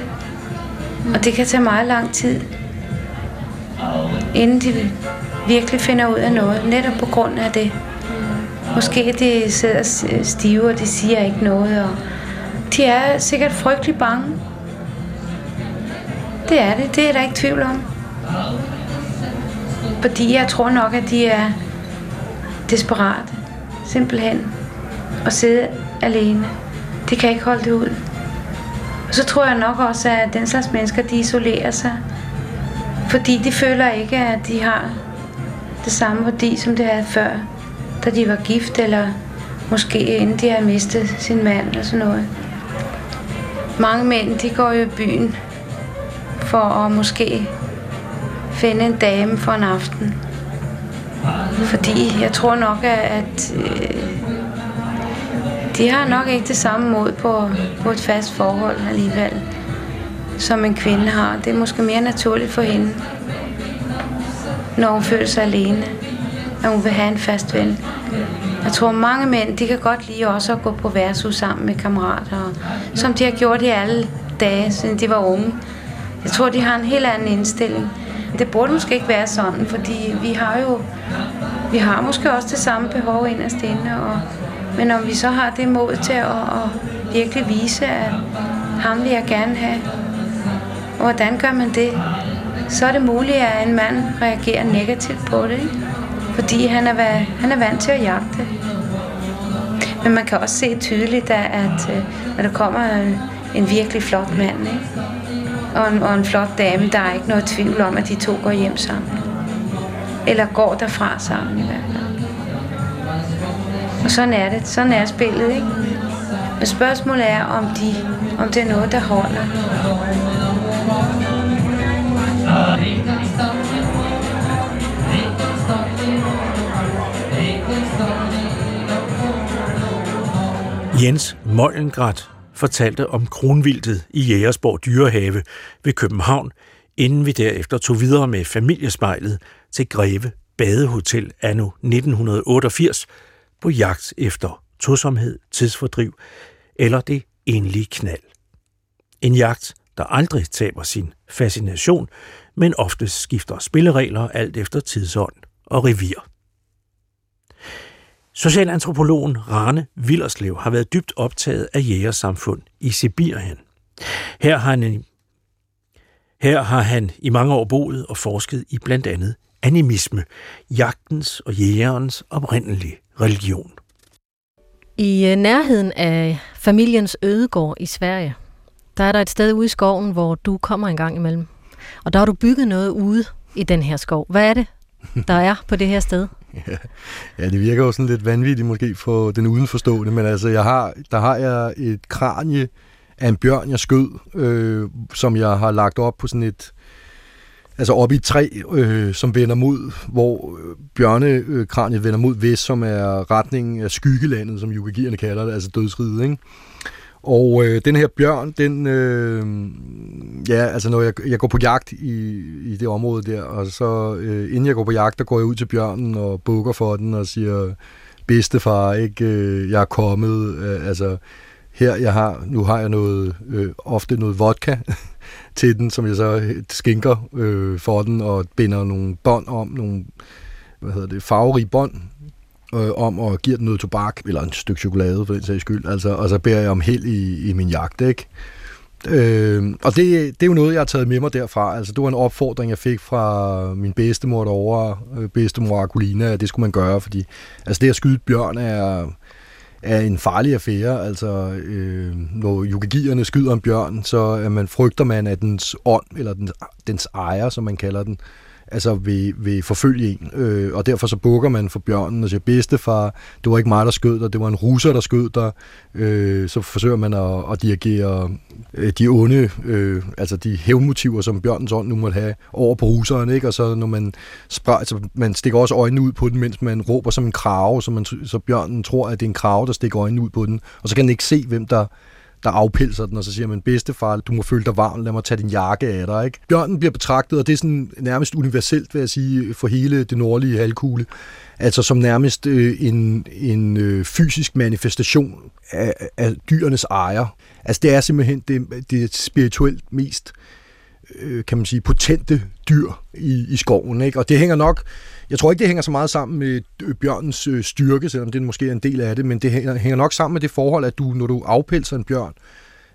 Og det kan tage meget lang tid, inden de virkelig finder ud af noget, netop på grund af det. Måske de sidder stive, og de siger ikke noget, og de er sikkert frygtelig bange. Det er det, det er der ikke tvivl om. Fordi jeg tror nok, at de er desperate, simpelthen, at sidde alene. De kan ikke holde det ud. Og så tror jeg nok også, at den slags mennesker, de isolerer sig. Fordi de føler ikke, at de har det samme værdi, som det havde før, da de var gift, eller måske inden de har mistet sin mand, og sådan noget. Mange mænd, de går jo i byen for at måske finde en dame for en aften. Fordi jeg tror nok, at øh, de har nok ikke det samme mod på, på et fast forhold alligevel, som en kvinde har. Det er måske mere naturligt for hende, når hun føler sig alene, at hun vil have en fast ven. Jeg tror, mange mænd, de kan godt lide også at gå på værtshus sammen med kammerater, som de har gjort i alle dage, siden de var unge. Jeg tror, de har en helt anden indstilling. Det burde måske ikke være sådan, fordi vi har jo vi har måske også det samme behov inderst inde, og, men om vi så har det mod til at, at virkelig vise, at ham vil jeg gerne have, og hvordan gør man det? Så er det muligt, at en mand reagerer negativt på det, ikke? Fordi han er, han er vant til at jagte. Men man kan også se tydeligt, at øh, når der kommer en, en virkelig flot mand, ikke? Og, en, og en flot dame, der er ikke noget tvivl om, at de to går hjem sammen. Eller går derfra sammen i hvert fald. Og sådan er det. Sådan er spillet, ikke? Men spørgsmålet er, om, de, om det er noget, der holder. Jens Mollengrat fortalte om kronvildet i Jægersborg Dyrehave ved København, inden vi derefter tog videre med familiespejlet til Greve Badehotel anno 1988 på jagt efter tosomhed, tidsfordriv eller det enlige knald. En jagt, der aldrig taber sin fascination, men ofte skifter spilleregler alt efter tidsånd og revir. Socialantropologen Rane Villerslev har været dybt optaget af jægersamfund i Sibirien. Her har, han, her har han i mange år boet og forsket i blandt andet animisme, jagtens og jægerens oprindelige religion. I øh, nærheden af familiens ødegård i Sverige, der er der et sted ude i skoven, hvor du kommer en gang imellem. Og der har du bygget noget ude i den her skov. Hvad er det, der er på det her sted? Ja, det virker jo sådan lidt vanvittigt måske for den udenforstående, men altså, jeg har, der har jeg et kranje af en bjørn, jeg skød, øh, som jeg har lagt op på sådan et, altså op i et træ, øh, som vender mod, hvor øh, bjørnekraniet vender mod vest, som er retningen af skyggelandet, som yogagierne kalder det, altså dødsriget, ikke? Og øh, den her bjørn, den, øh, ja, altså når jeg, jeg går på jagt i, i det område der, og så øh, inden jeg går på jagt, der går jeg ud til bjørnen og bukker for den og siger, bedstefar, ikke, øh, jeg er kommet, øh, altså her, jeg har, nu har jeg noget, øh, ofte noget vodka til den, som jeg så skinker øh, for den og binder nogle bånd om, nogle, hvad hedder det, farverige bånd øh, om og giver den noget tobak, eller en stykke chokolade for den sags skyld, altså, og så beder jeg om held i, i min jagt, ikke? Øh, og det, det er jo noget, jeg har taget med mig derfra. Altså, det var en opfordring, jeg fik fra min bedstemor derovre, øh, bedstemor Akulina, at det skulle man gøre, fordi altså, det at skyde bjørn er, er en farlig affære. Altså, øh, når yogagierne skyder en bjørn, så er man, frygter man, at dens ånd, eller dens, dens ejer, som man kalder den, altså vil, vil forfølge en. Øh, og derfor så bukker man for bjørnen og siger, bedstefar, det var ikke mig, der skød dig, det var en russer, der skød dig. Øh, så forsøger man at, at dirigere øh, de onde, øh, altså de hævnmotiver, som bjørnens ånd nu måtte have over på russeren, ikke? Og så når man spørger, altså man stikker også øjnene ud på den, mens man råber som en krave, så, man, så bjørnen tror, at det er en krave, der stikker øjnene ud på den, og så kan den ikke se, hvem der der afpilser den, og så siger man, bedstefar, du må føle dig varm, lad mig tage din jakke af dig. Ikke? Bjørnen bliver betragtet, og det er sådan nærmest universelt, vil jeg sige, for hele det nordlige halvkugle, altså som nærmest øh, en, en øh, fysisk manifestation af, af dyrenes ejer. Altså det er simpelthen det, det spirituelt mest øh, kan man sige, potente dyr i, i skoven. Ikke? Og det hænger nok, jeg tror ikke, det hænger så meget sammen med øh, bjørnens øh, styrke, selvom det måske er en del af det, men det hænger, hænger nok sammen med det forhold, at du, når du afpelser en bjørn,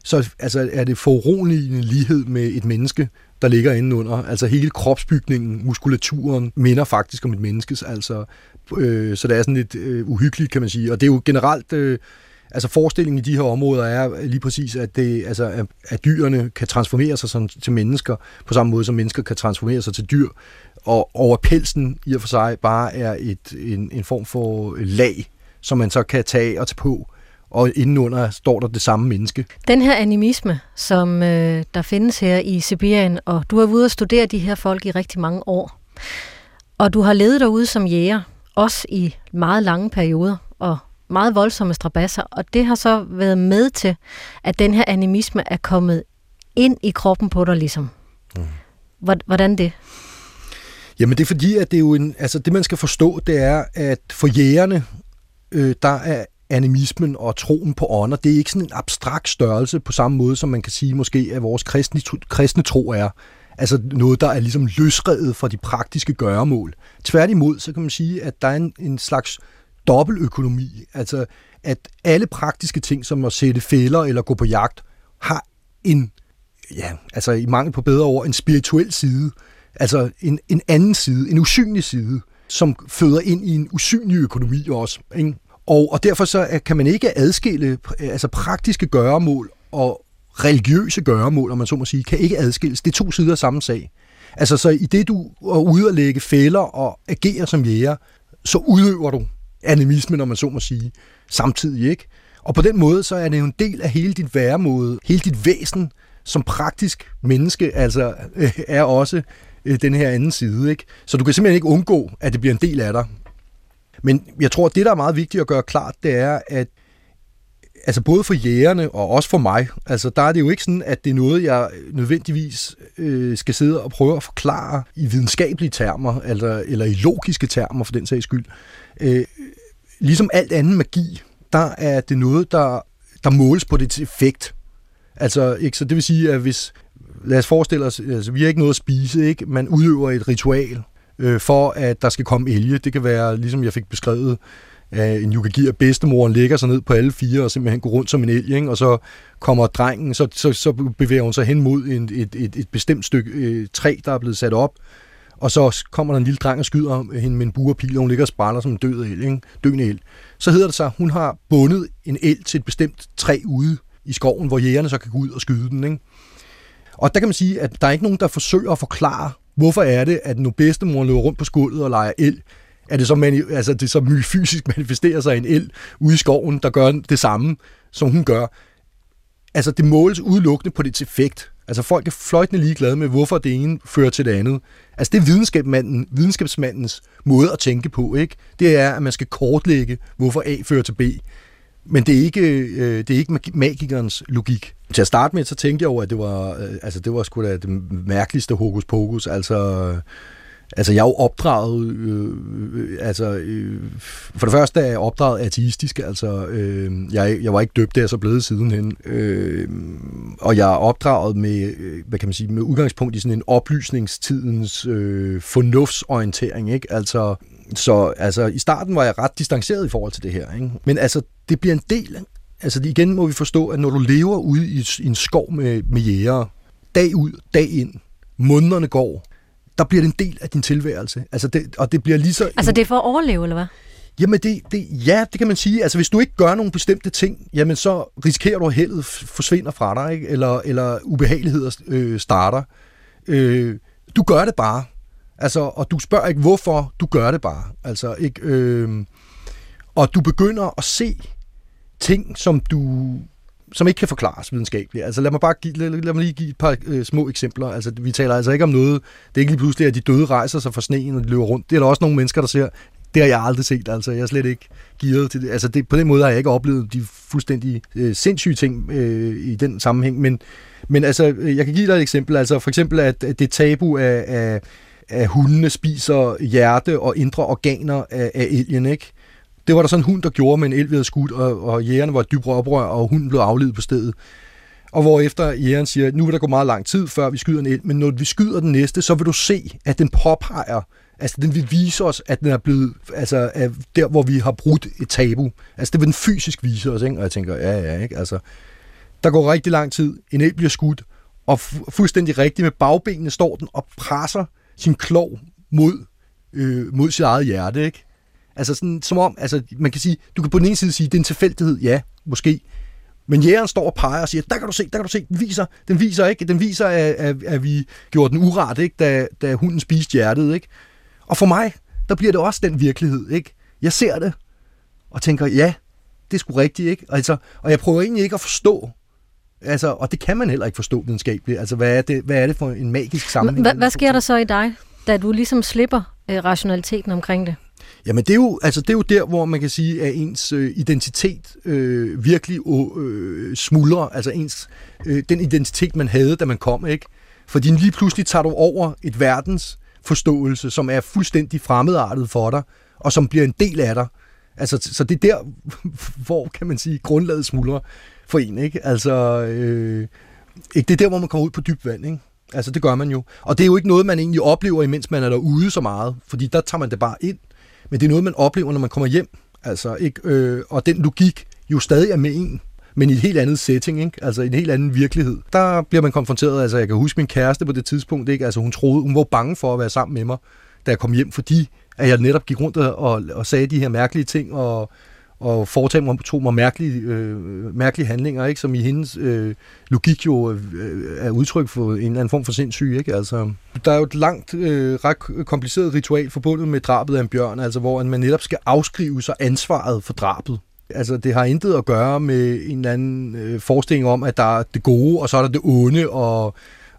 så altså, er det foruroligende lighed med et menneske, der ligger inde under. Altså hele kropsbygningen, muskulaturen, minder faktisk om et menneskes. Altså, øh, så det er sådan lidt øh, uhyggeligt, kan man sige. Og det er jo generelt... Øh, Altså forestillingen i de her områder er lige præcis, at, det, altså, at dyrene kan transformere sig som, til mennesker, på samme måde som mennesker kan transformere sig til dyr, og over pelsen i og for sig bare er et, en, en form for lag, som man så kan tage og tage på, og indenunder står der det samme menneske. Den her animisme, som øh, der findes her i Sibirien, og du har været ude og studere de her folk i rigtig mange år, og du har levet derude som jæger, også i meget lange perioder, meget voldsomme strabasser, og det har så været med til, at den her animisme er kommet ind i kroppen på dig ligesom. Mm. Hvordan det? Jamen det er fordi, at det er jo en, altså det man skal forstå, det er, at for jægerne, øh, der er animismen og troen på ånder, det er ikke sådan en abstrakt størrelse på samme måde, som man kan sige måske, at vores kristne, kristne tro er. Altså noget, der er ligesom løsredet fra de praktiske gøremål. Tværtimod, så kan man sige, at der er en, en slags dobbeltøkonomi. Altså, at alle praktiske ting, som at sætte fælder eller gå på jagt, har en, ja, altså i mangel på bedre ord, en spirituel side. Altså en, en anden side, en usynlig side, som føder ind i en usynlig økonomi også. Ikke? Og, og derfor så øh, kan man ikke adskille øh, altså praktiske gøremål og religiøse gøremål, om man så må sige, kan ikke adskilles. Det er to sider af samme sag. Altså så i det, du er ude at lægge fælder og agere som jæger, så udøver du animisme, når man så må sige, samtidig, ikke? Og på den måde, så er det jo en del af hele dit væremåde, hele dit væsen som praktisk menneske, altså øh, er også øh, den her anden side, ikke? Så du kan simpelthen ikke undgå, at det bliver en del af dig. Men jeg tror, at det, der er meget vigtigt at gøre klart, det er, at altså både for jægerne og også for mig, altså der er det jo ikke sådan, at det er noget, jeg nødvendigvis øh, skal sidde og prøve at forklare i videnskabelige termer, eller, eller i logiske termer for den sags skyld. Øh, ligesom alt anden magi, der er det noget, der, der måles på dets effekt. Altså, ikke? Så det vil sige, at hvis, lad os forestille os, altså, vi har ikke noget at spise, ikke? man udøver et ritual øh, for, at der skal komme elge. Det kan være, ligesom jeg fik beskrevet, at en yukagi, at bedstemoren ligger sig ned på alle fire og simpelthen går rundt som en elg, ikke? og så kommer drengen, så, så, så bevæger hun sig hen mod en, et, et, et bestemt stykke øh, træ, der er blevet sat op, og så kommer der en lille dreng og skyder hende med en buerpil, og hun ligger og spræller som en død el, ikke? døende el. Så hedder det sig, at hun har bundet en el til et bestemt træ ude i skoven, hvor jægerne så kan gå ud og skyde den. Ikke? Og der kan man sige, at der er ikke nogen, der forsøger at forklare, hvorfor er det, at når bedstemor løber rundt på skuldet og leger el, er det så, mani- altså det så fysisk manifesterer sig en el ude i skoven, der gør det samme, som hun gør. Altså det måles udelukkende på dets effekt. Altså folk er fløjtende ligeglade med, hvorfor det ene fører til det andet. Altså det er videnskabsmanden, videnskabsmandens måde at tænke på, ikke? Det er, at man skal kortlægge, hvorfor A fører til B. Men det er ikke, øh, det er ikke magikernes logik. Til at starte med, så tænkte jeg over, at det var, øh, altså det var sgu da det mærkeligste hokus pokus. Altså, Altså, jeg er jo opdraget, øh, øh, altså, øh, for det første er jeg opdraget ateistisk, altså, øh, jeg, jeg var ikke døbt, det er så blevet sidenhen, øh, og jeg er opdraget med, øh, hvad kan man sige, med udgangspunkt i sådan en oplysningstidens øh, fornuftsorientering, ikke? Altså, så altså, i starten var jeg ret distanceret i forhold til det her, ikke? Men altså, det bliver en del, altså igen må vi forstå, at når du lever ude i, i en skov med, med jæger, dag ud, dag ind, månederne går, der bliver det en del af din tilværelse. Altså det, og det bliver lige så... Altså det er for at overleve, eller hvad? Jamen det, det, ja, det kan man sige. Altså hvis du ikke gør nogle bestemte ting, jamen så risikerer du, at heldet forsvinder fra dig, ikke? Eller, eller ubehageligheder øh, starter. Øh, du gør det bare. Altså, og du spørger ikke, hvorfor, du gør det bare. Altså, ikke, øh, og du begynder at se ting, som du som ikke kan forklares videnskabeligt. Altså lad mig bare give, lad, lad mig lige give et par øh, små eksempler. Altså vi taler altså ikke om noget, det er ikke lige pludselig, at de døde rejser sig fra sneen, og de løber rundt. Det er der også nogle mennesker, der ser. Det har jeg aldrig set, altså jeg er slet ikke givet til det. Altså det, på den måde har jeg ikke oplevet de fuldstændig øh, sindssyge ting øh, i den sammenhæng. Men, men altså, øh, jeg kan give dig et eksempel. Altså for eksempel, at, at det tabu af, af, af hundene spiser hjerte og indre organer af, af elgen, ikke? Det var der sådan en hund, der gjorde med en elg ved skudt, og, og jægerne var dybt oprør, og hunden blev aflevet på stedet. Og hvor efter jægeren siger, at nu vil der gå meget lang tid, før vi skyder en elv, men når vi skyder den næste, så vil du se, at den påpeger, altså den vil vise os, at den er blevet, altså der, hvor vi har brudt et tabu. Altså det vil den fysisk vise os, ikke? Og jeg tænker, ja, ja, ikke? Altså, der går rigtig lang tid, en elv bliver skudt, og fu- fuldstændig rigtigt med bagbenene står den og presser sin klov mod, øh, mod sit eget hjerte, ikke? Altså sådan, som om, altså man kan sige, du kan på den ene side sige, det er en tilfældighed, ja, måske. Men jægeren står og peger og siger, der kan du se, der kan du se, den viser, den viser ikke, den viser, at, at, at vi gjorde den uret, ikke, da, da hunden spiste hjertet, ikke? Og for mig, der bliver det også den virkelighed, ikke? Jeg ser det, og tænker, ja, det er sgu rigtigt, ikke? Altså, og jeg prøver egentlig ikke at forstå, altså, og det kan man heller ikke forstå videnskabeligt, altså, hvad er det, hvad er det for en magisk sammenhæng? Hvad, hvad sker der så i dig, da du ligesom slipper øh, rationaliteten omkring det? Jamen det er, jo, altså det er jo der, hvor man kan sige, at ens øh, identitet øh, virkelig øh, smuldrer. Altså ens, øh, den identitet, man havde, da man kom. ikke. Fordi lige pludselig tager du over et verdens forståelse, som er fuldstændig fremmedartet for dig, og som bliver en del af dig. Altså, så det er der, hvor, kan man sige, grundlaget smuldrer for en. Ikke? Altså, øh, ikke? det er der, hvor man kommer ud på dybt vand. Ikke? Altså, det gør man jo. Og det er jo ikke noget, man egentlig oplever, imens man er derude så meget, fordi der tager man det bare ind. Men det er noget, man oplever, når man kommer hjem. Altså, ikke? Øh, og den logik jo stadig er med en, men i et helt andet setting, ikke? altså i en helt anden virkelighed. Der bliver man konfronteret, altså jeg kan huske min kæreste på det tidspunkt, ikke? altså hun troede, hun var bange for at være sammen med mig, da jeg kom hjem, fordi at jeg netop gik rundt og, og sagde de her mærkelige ting, og, og foretage mig, tog mig mærkelige, øh, mærkelige handlinger, ikke? som i hendes øh, logik jo øh, øh, er udtryk for en eller anden form for sindssyg. Ikke? Altså, der er jo et langt, øh, ret kompliceret ritual forbundet med drabet af en bjørn, altså hvor man netop skal afskrive sig ansvaret for drabet. Altså, det har intet at gøre med en eller anden øh, forestilling om, at der er det gode, og så er der det onde, og,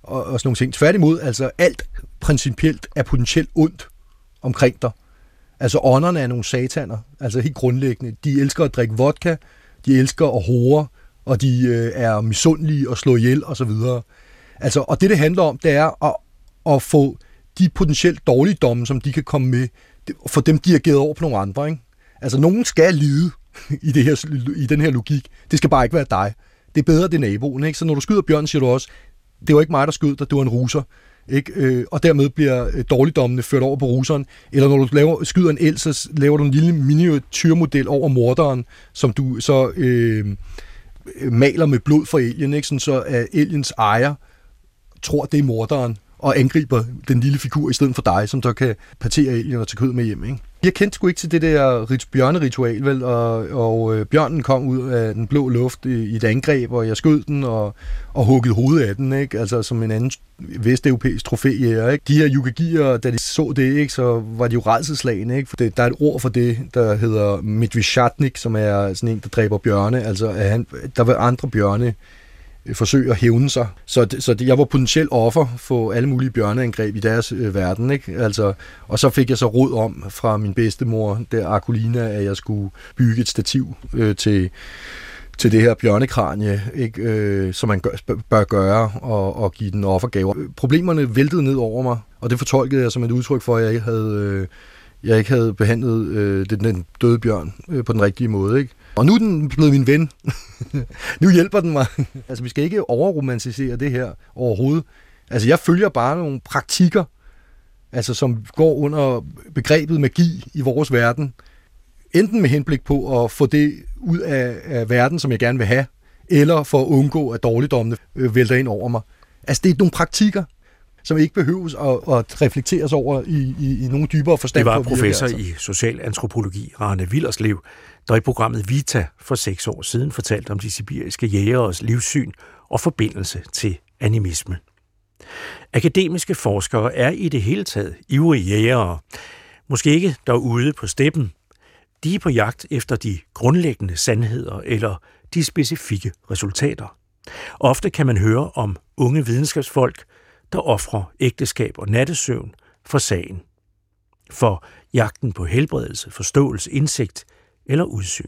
og, og sådan nogle ting. Tværtimod, altså alt principielt er potentielt ondt omkring dig. Altså ånderne er nogle sataner, altså helt grundlæggende. De elsker at drikke vodka, de elsker at hore, og de øh, er misundelige og slå ihjel og så videre. Altså, og det, det handler om, det er at, at få de potentielt dårligdomme, som de kan komme med, for dem dirigeret over på nogle andre. Ikke? Altså, nogen skal lide i, det her, i den her logik. Det skal bare ikke være dig. Det er bedre, det er naboen. Ikke? Så når du skyder bjørn, siger du også, det var ikke mig, der skød dig, det var en ruser. Ikke? Øh, og dermed bliver øh, dårligdommene ført over på ruseren. Eller når du laver, skyder en el, så laver du en lille miniatyrmodel over morderen, som du så øh, maler med blod for elgen, ikke? Sådan så at elgens ejer tror, det er morderen, og angriber den lille figur i stedet for dig, som så kan partere elgen og tage kød med hjem. Ikke? Jeg kendte sgu ikke til det der bjørneritual, vel? Og, og øh, bjørnen kom ud af den blå luft i, i et angreb, og jeg skød den og, og huggede hovedet af den, ikke? Altså som en anden vesteuropæisk trofæjæger, ikke? De her yukagier, da de så det, ikke, så var de jo redselslagende, ikke? For det, der er et ord for det, der hedder medvishatnik, som er sådan en, der dræber bjørne. Altså, at han, der var andre bjørne, Øh, forsøge at hævne sig. Så, det, så det, jeg var potentielt offer for alle mulige bjørneangreb i deres øh, verden. Ikke? Altså, og så fik jeg så råd om fra min bedstemor, der Arculina, at jeg skulle bygge et stativ øh, til, til det her bjørnekranje, ikke? Øh, som man gør, bør gøre, og, og give den offergaver. Problemerne væltede ned over mig, og det fortolkede jeg som et udtryk for, at jeg ikke havde, øh, jeg ikke havde behandlet øh, den, den døde bjørn øh, på den rigtige måde. Ikke? Og nu er den blevet min ven. nu hjælper den mig. altså, vi skal ikke overromantisere det her overhovedet. Altså, jeg følger bare nogle praktikker, altså, som går under begrebet magi i vores verden. Enten med henblik på at få det ud af, af verden, som jeg gerne vil have, eller for at undgå, at dårligdommene øh, vælter ind over mig. Altså, det er nogle praktikker, som ikke behøves at, at reflekteres over i, i, i nogle dybere forstand. Det var professor altså. i socialantropologi, Rane Villerslev, der i programmet Vita for seks år siden fortalte om de sibiriske jægeres livssyn og forbindelse til animisme. Akademiske forskere er i det hele taget ivrige jægere. Måske ikke derude på steppen. De er på jagt efter de grundlæggende sandheder eller de specifikke resultater. Ofte kan man høre om unge videnskabsfolk, der offrer ægteskab og nattesøvn for sagen. For jagten på helbredelse, forståelse, indsigt eller udsyn.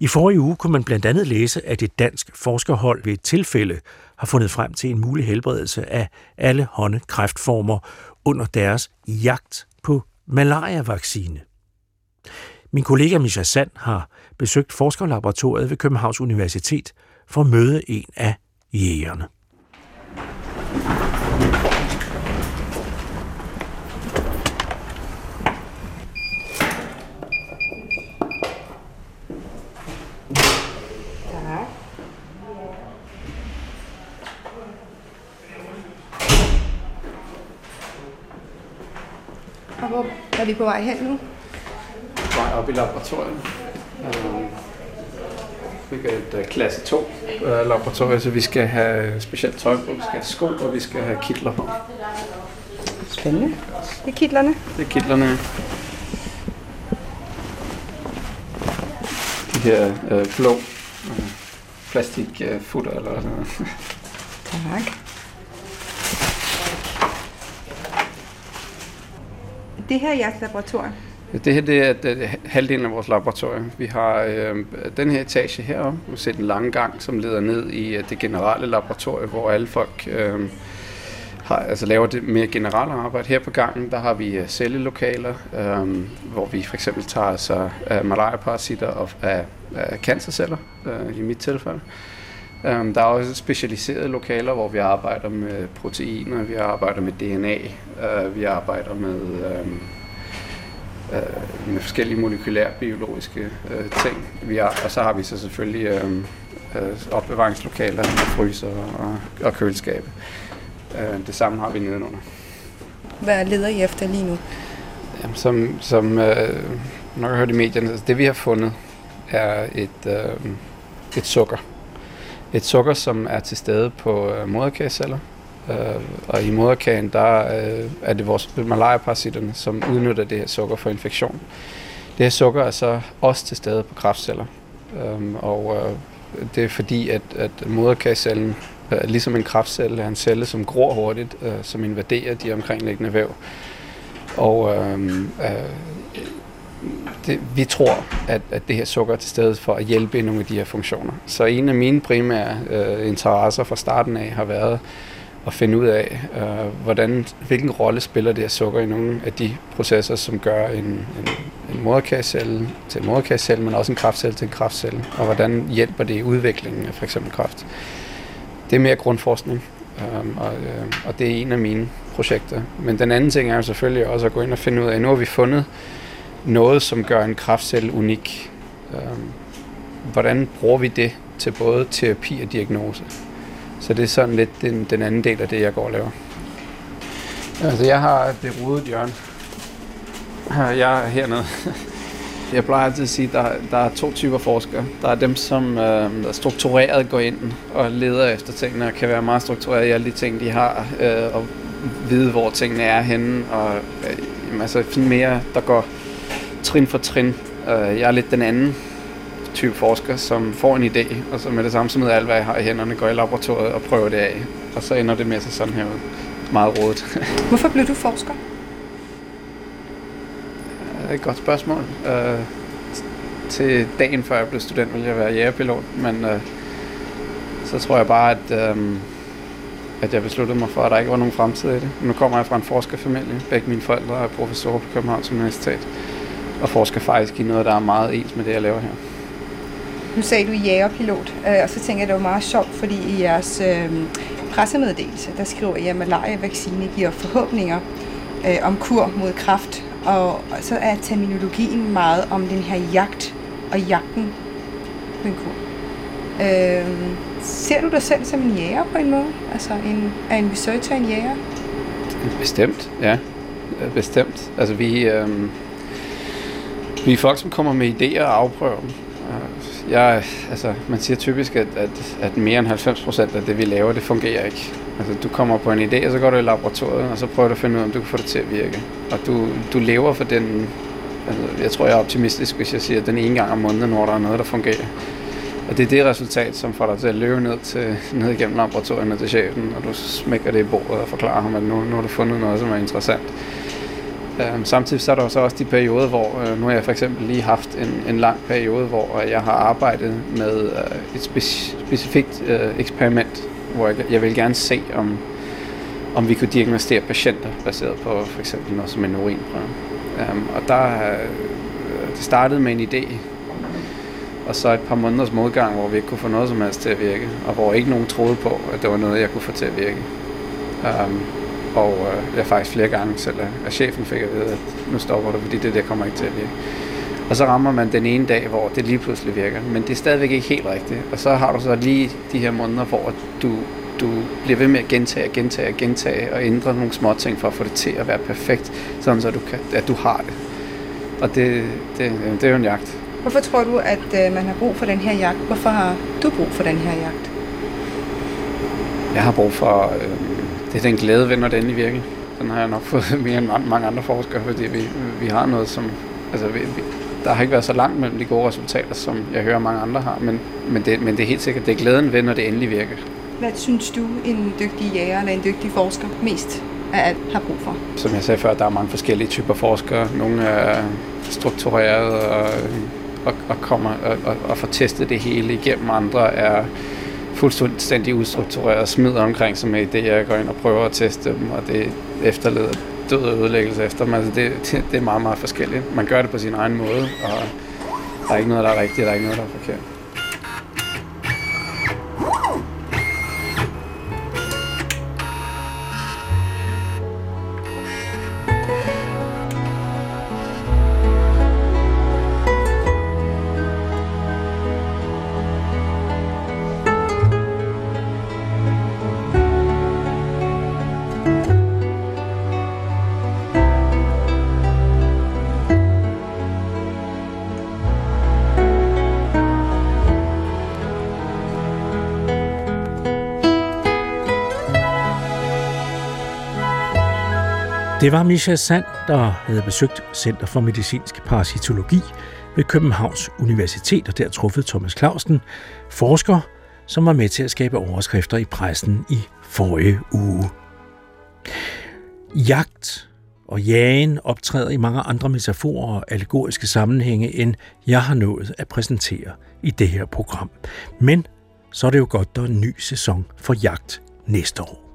I forrige uge kunne man blandt andet læse, at et dansk forskerhold ved et tilfælde har fundet frem til en mulig helbredelse af alle hånde kræftformer under deres jagt på malariavaccine. Min kollega Misha Sand har besøgt forskerlaboratoriet ved Københavns Universitet for at møde en af jægerne. Og hvor er vi på vej hen nu? vej op i laboratoriet. Øh, Vi er et uh, klasse 2 uh, laboratorium, så vi skal have specielt tøj på, vi skal have sko, og vi skal have kitler på. Spændende. Det er kitlerne. Det er kitlerne. De her uh, blå uh, plastikfutter uh, eller sådan noget. Tak. Det her er jeres laboratorium. Det her det er, det er halvdelen af vores laboratorium. Vi har øh, den her etage heroppe. vi ser den lange gang, som leder ned i øh, det generelle laboratorium, hvor alle folk øh, har, altså laver det mere generelle arbejde. Her på gangen, der har vi øh, cellelokaler, øh, hvor vi for eksempel tager os af malariaparasitter og af, af cancerceller, øh, i mit tilfælde. Um, der er også specialiserede lokaler, hvor vi arbejder med proteiner, vi arbejder med DNA, uh, vi arbejder med, um, uh, med forskellige molekylære biologiske uh, ting. Vi har, og så har vi så selvfølgelig um, uh, opbevaringslokaler, fryser og, og kølskabe. Uh, det samme har vi nedenunder. Hvad leder I efter lige nu? Jamen, som, som uh, nok har hørt i medierne, altså det vi har fundet er et, uh, et sukker et sukker, som er til stede på øh, moderkageceller. Øh, og i moderkagen, der øh, er det vores malariaparasitterne, som udnytter det her sukker for infektion. Det her sukker er så også til stede på kræftceller. Øh, og øh, det er fordi, at, at moderkagecellen, øh, ligesom en kræftcelle, er en celle, som gror hurtigt, øh, som invaderer de omkringliggende væv. Og øhm, øh, øh, det, vi tror, at, at det her sukker er til stede for at hjælpe i nogle af de her funktioner. Så en af mine primære øh, interesser fra starten af har været at finde ud af, øh, hvordan, hvilken rolle spiller det her sukker i nogle af de processer, som gør en, en, en moderkagecelle til en moderkagecelle, men også en kraftcelle til en kraftcelle, og hvordan hjælper det i udviklingen af for eksempel kræft. Det er mere grundforskning, øh, og, øh, og det er en af mine projekter. Men den anden ting er jo selvfølgelig også at gå ind og finde ud af, nu har vi fundet noget, som gør en kraftcelle unik. Øhm, hvordan bruger vi det til både terapi og diagnose? Så det er sådan lidt den, den anden del af det, jeg går og laver. Altså, jeg har det rodet hjørne. Jeg er hernede. Jeg plejer altid at sige, at der, der er to typer forskere. Der er dem, som øh, der struktureret går ind og leder efter tingene, og kan være meget struktureret i alle de ting, de har, øh, og vide, hvor tingene er henne, og øh, altså mere, der går trin for trin. Øh, jeg er lidt den anden type forsker, som får en idé, og så med det samme som alt, hvad jeg har i hænderne, går i laboratoriet og prøver det af. Og så ender det med sig sådan her ud. Meget rådet. Hvorfor blev du forsker? Det er et godt spørgsmål. Øh, til dagen før jeg blev student, ville jeg være jægerpilot, men øh, så tror jeg bare, at, øh, at jeg besluttede mig for, at der ikke var nogen fremtid i det. Nu kommer jeg fra en forskerfamilie. Begge mine forældre er professorer på Københavns Universitet og forsker faktisk i noget, der er meget ens med det, jeg laver her. Nu sagde du jægerpilot, øh, og så tænker jeg, det var meget sjovt, fordi i jeres øh, pressemeddelelse, der skriver I, at malaria-vaccine giver forhåbninger øh, om kur mod kræft, og, og så er terminologien meget om den her jagt og jagten på en kur. Øh, ser du dig selv som en jæger på en måde? Altså en, er en researcher en jæger? Bestemt, ja. Bestemt. Altså vi, øh, vi er folk, som kommer med idéer og afprøver dem. Øh, jeg, altså, man siger typisk, at, at, at mere end 90% af det, vi laver, det fungerer ikke. Altså, du kommer på en idé, og så går du i laboratoriet, og så prøver du at finde ud af, om du kan få det til at virke. Og du, du lever for den... Altså, jeg tror, jeg er optimistisk, hvis jeg siger, at den ene gang om måneden, når der er noget, der fungerer. Og det er det resultat, som får dig til at løbe ned, til, ned igennem laboratoriet til chefen, og du smækker det i bordet og forklarer ham, at nu, nu har du fundet noget, som er interessant. Øhm, samtidig så er der så også de perioder, hvor øh, nu har jeg for eksempel lige haft en, en lang periode, hvor øh, jeg har arbejdet med øh, et speci- specifikt øh, eksperiment, hvor jeg, jeg vil gerne se, om, om vi kunne diagnostere patienter baseret på for eksempel noget som en urinprøve. Um, og der øh, det startede med en idé, og så et par måneders modgang, hvor vi ikke kunne få noget som helst til at virke, og hvor ikke nogen troede på, at det var noget, jeg kunne få til at virke. Um, og øh, jeg faktisk flere gange selv at chefen fik at vide, at nu stopper du, fordi det der kommer ikke til at virke. Og så rammer man den ene dag, hvor det lige pludselig virker. Men det er stadigvæk ikke helt rigtigt. Og så har du så lige de her måneder, hvor du, du bliver ved med at gentage og gentage og gentage og ændre nogle små ting for at få det til at være perfekt, sådan så du kan, at du har det. Og det, det, det er jo en jagt. Hvorfor tror du, at øh, man har brug for den her jagt? Hvorfor har du brug for den her jagt? Jeg har brug for... Øh, det er den glæde ved, når det endelig virker. Den har jeg nok fået mere end mange andre forskere, fordi vi, vi har noget, som... Altså, vi, vi, der har ikke været så langt mellem de gode resultater, som jeg hører mange andre har, men, men, det, men det er helt sikkert, det er glæden ved, når det endelig virker. Hvad synes du, en dygtig jæger eller en dygtig forsker mest af alt har brug for? Som jeg sagde før, der er mange forskellige typer forskere. Nogle er struktureret og, og, og kommer og, og, og får testet det hele igennem. Andre er fuldstændig ustruktureret og smider omkring sig med idéer, jeg går ind og prøver at teste dem, og det efterleder død og ødelæggelse efter dem. Altså det, det, det er meget, meget forskelligt. Man gør det på sin egen måde, og der er ikke noget, der er rigtigt, og der er ikke noget, der er forkert. Det var Misha Sand, der havde besøgt Center for Medicinsk Parasitologi ved Københavns Universitet, og der truffet Thomas Clausen, forsker, som var med til at skabe overskrifter i pressen i forrige uge. Jagt og jagen optræder i mange andre metaforer og allegoriske sammenhænge, end jeg har nået at præsentere i det her program. Men så er det jo godt, der er en ny sæson for jagt næste år.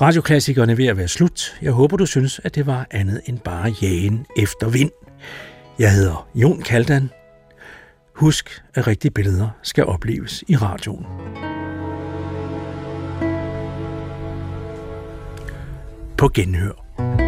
Radioklassikerne er ved at være slut. Jeg håber, du synes, at det var andet end bare jagen efter vind. Jeg hedder Jon Kaldan. Husk, at rigtige billeder skal opleves i radioen. På genhør.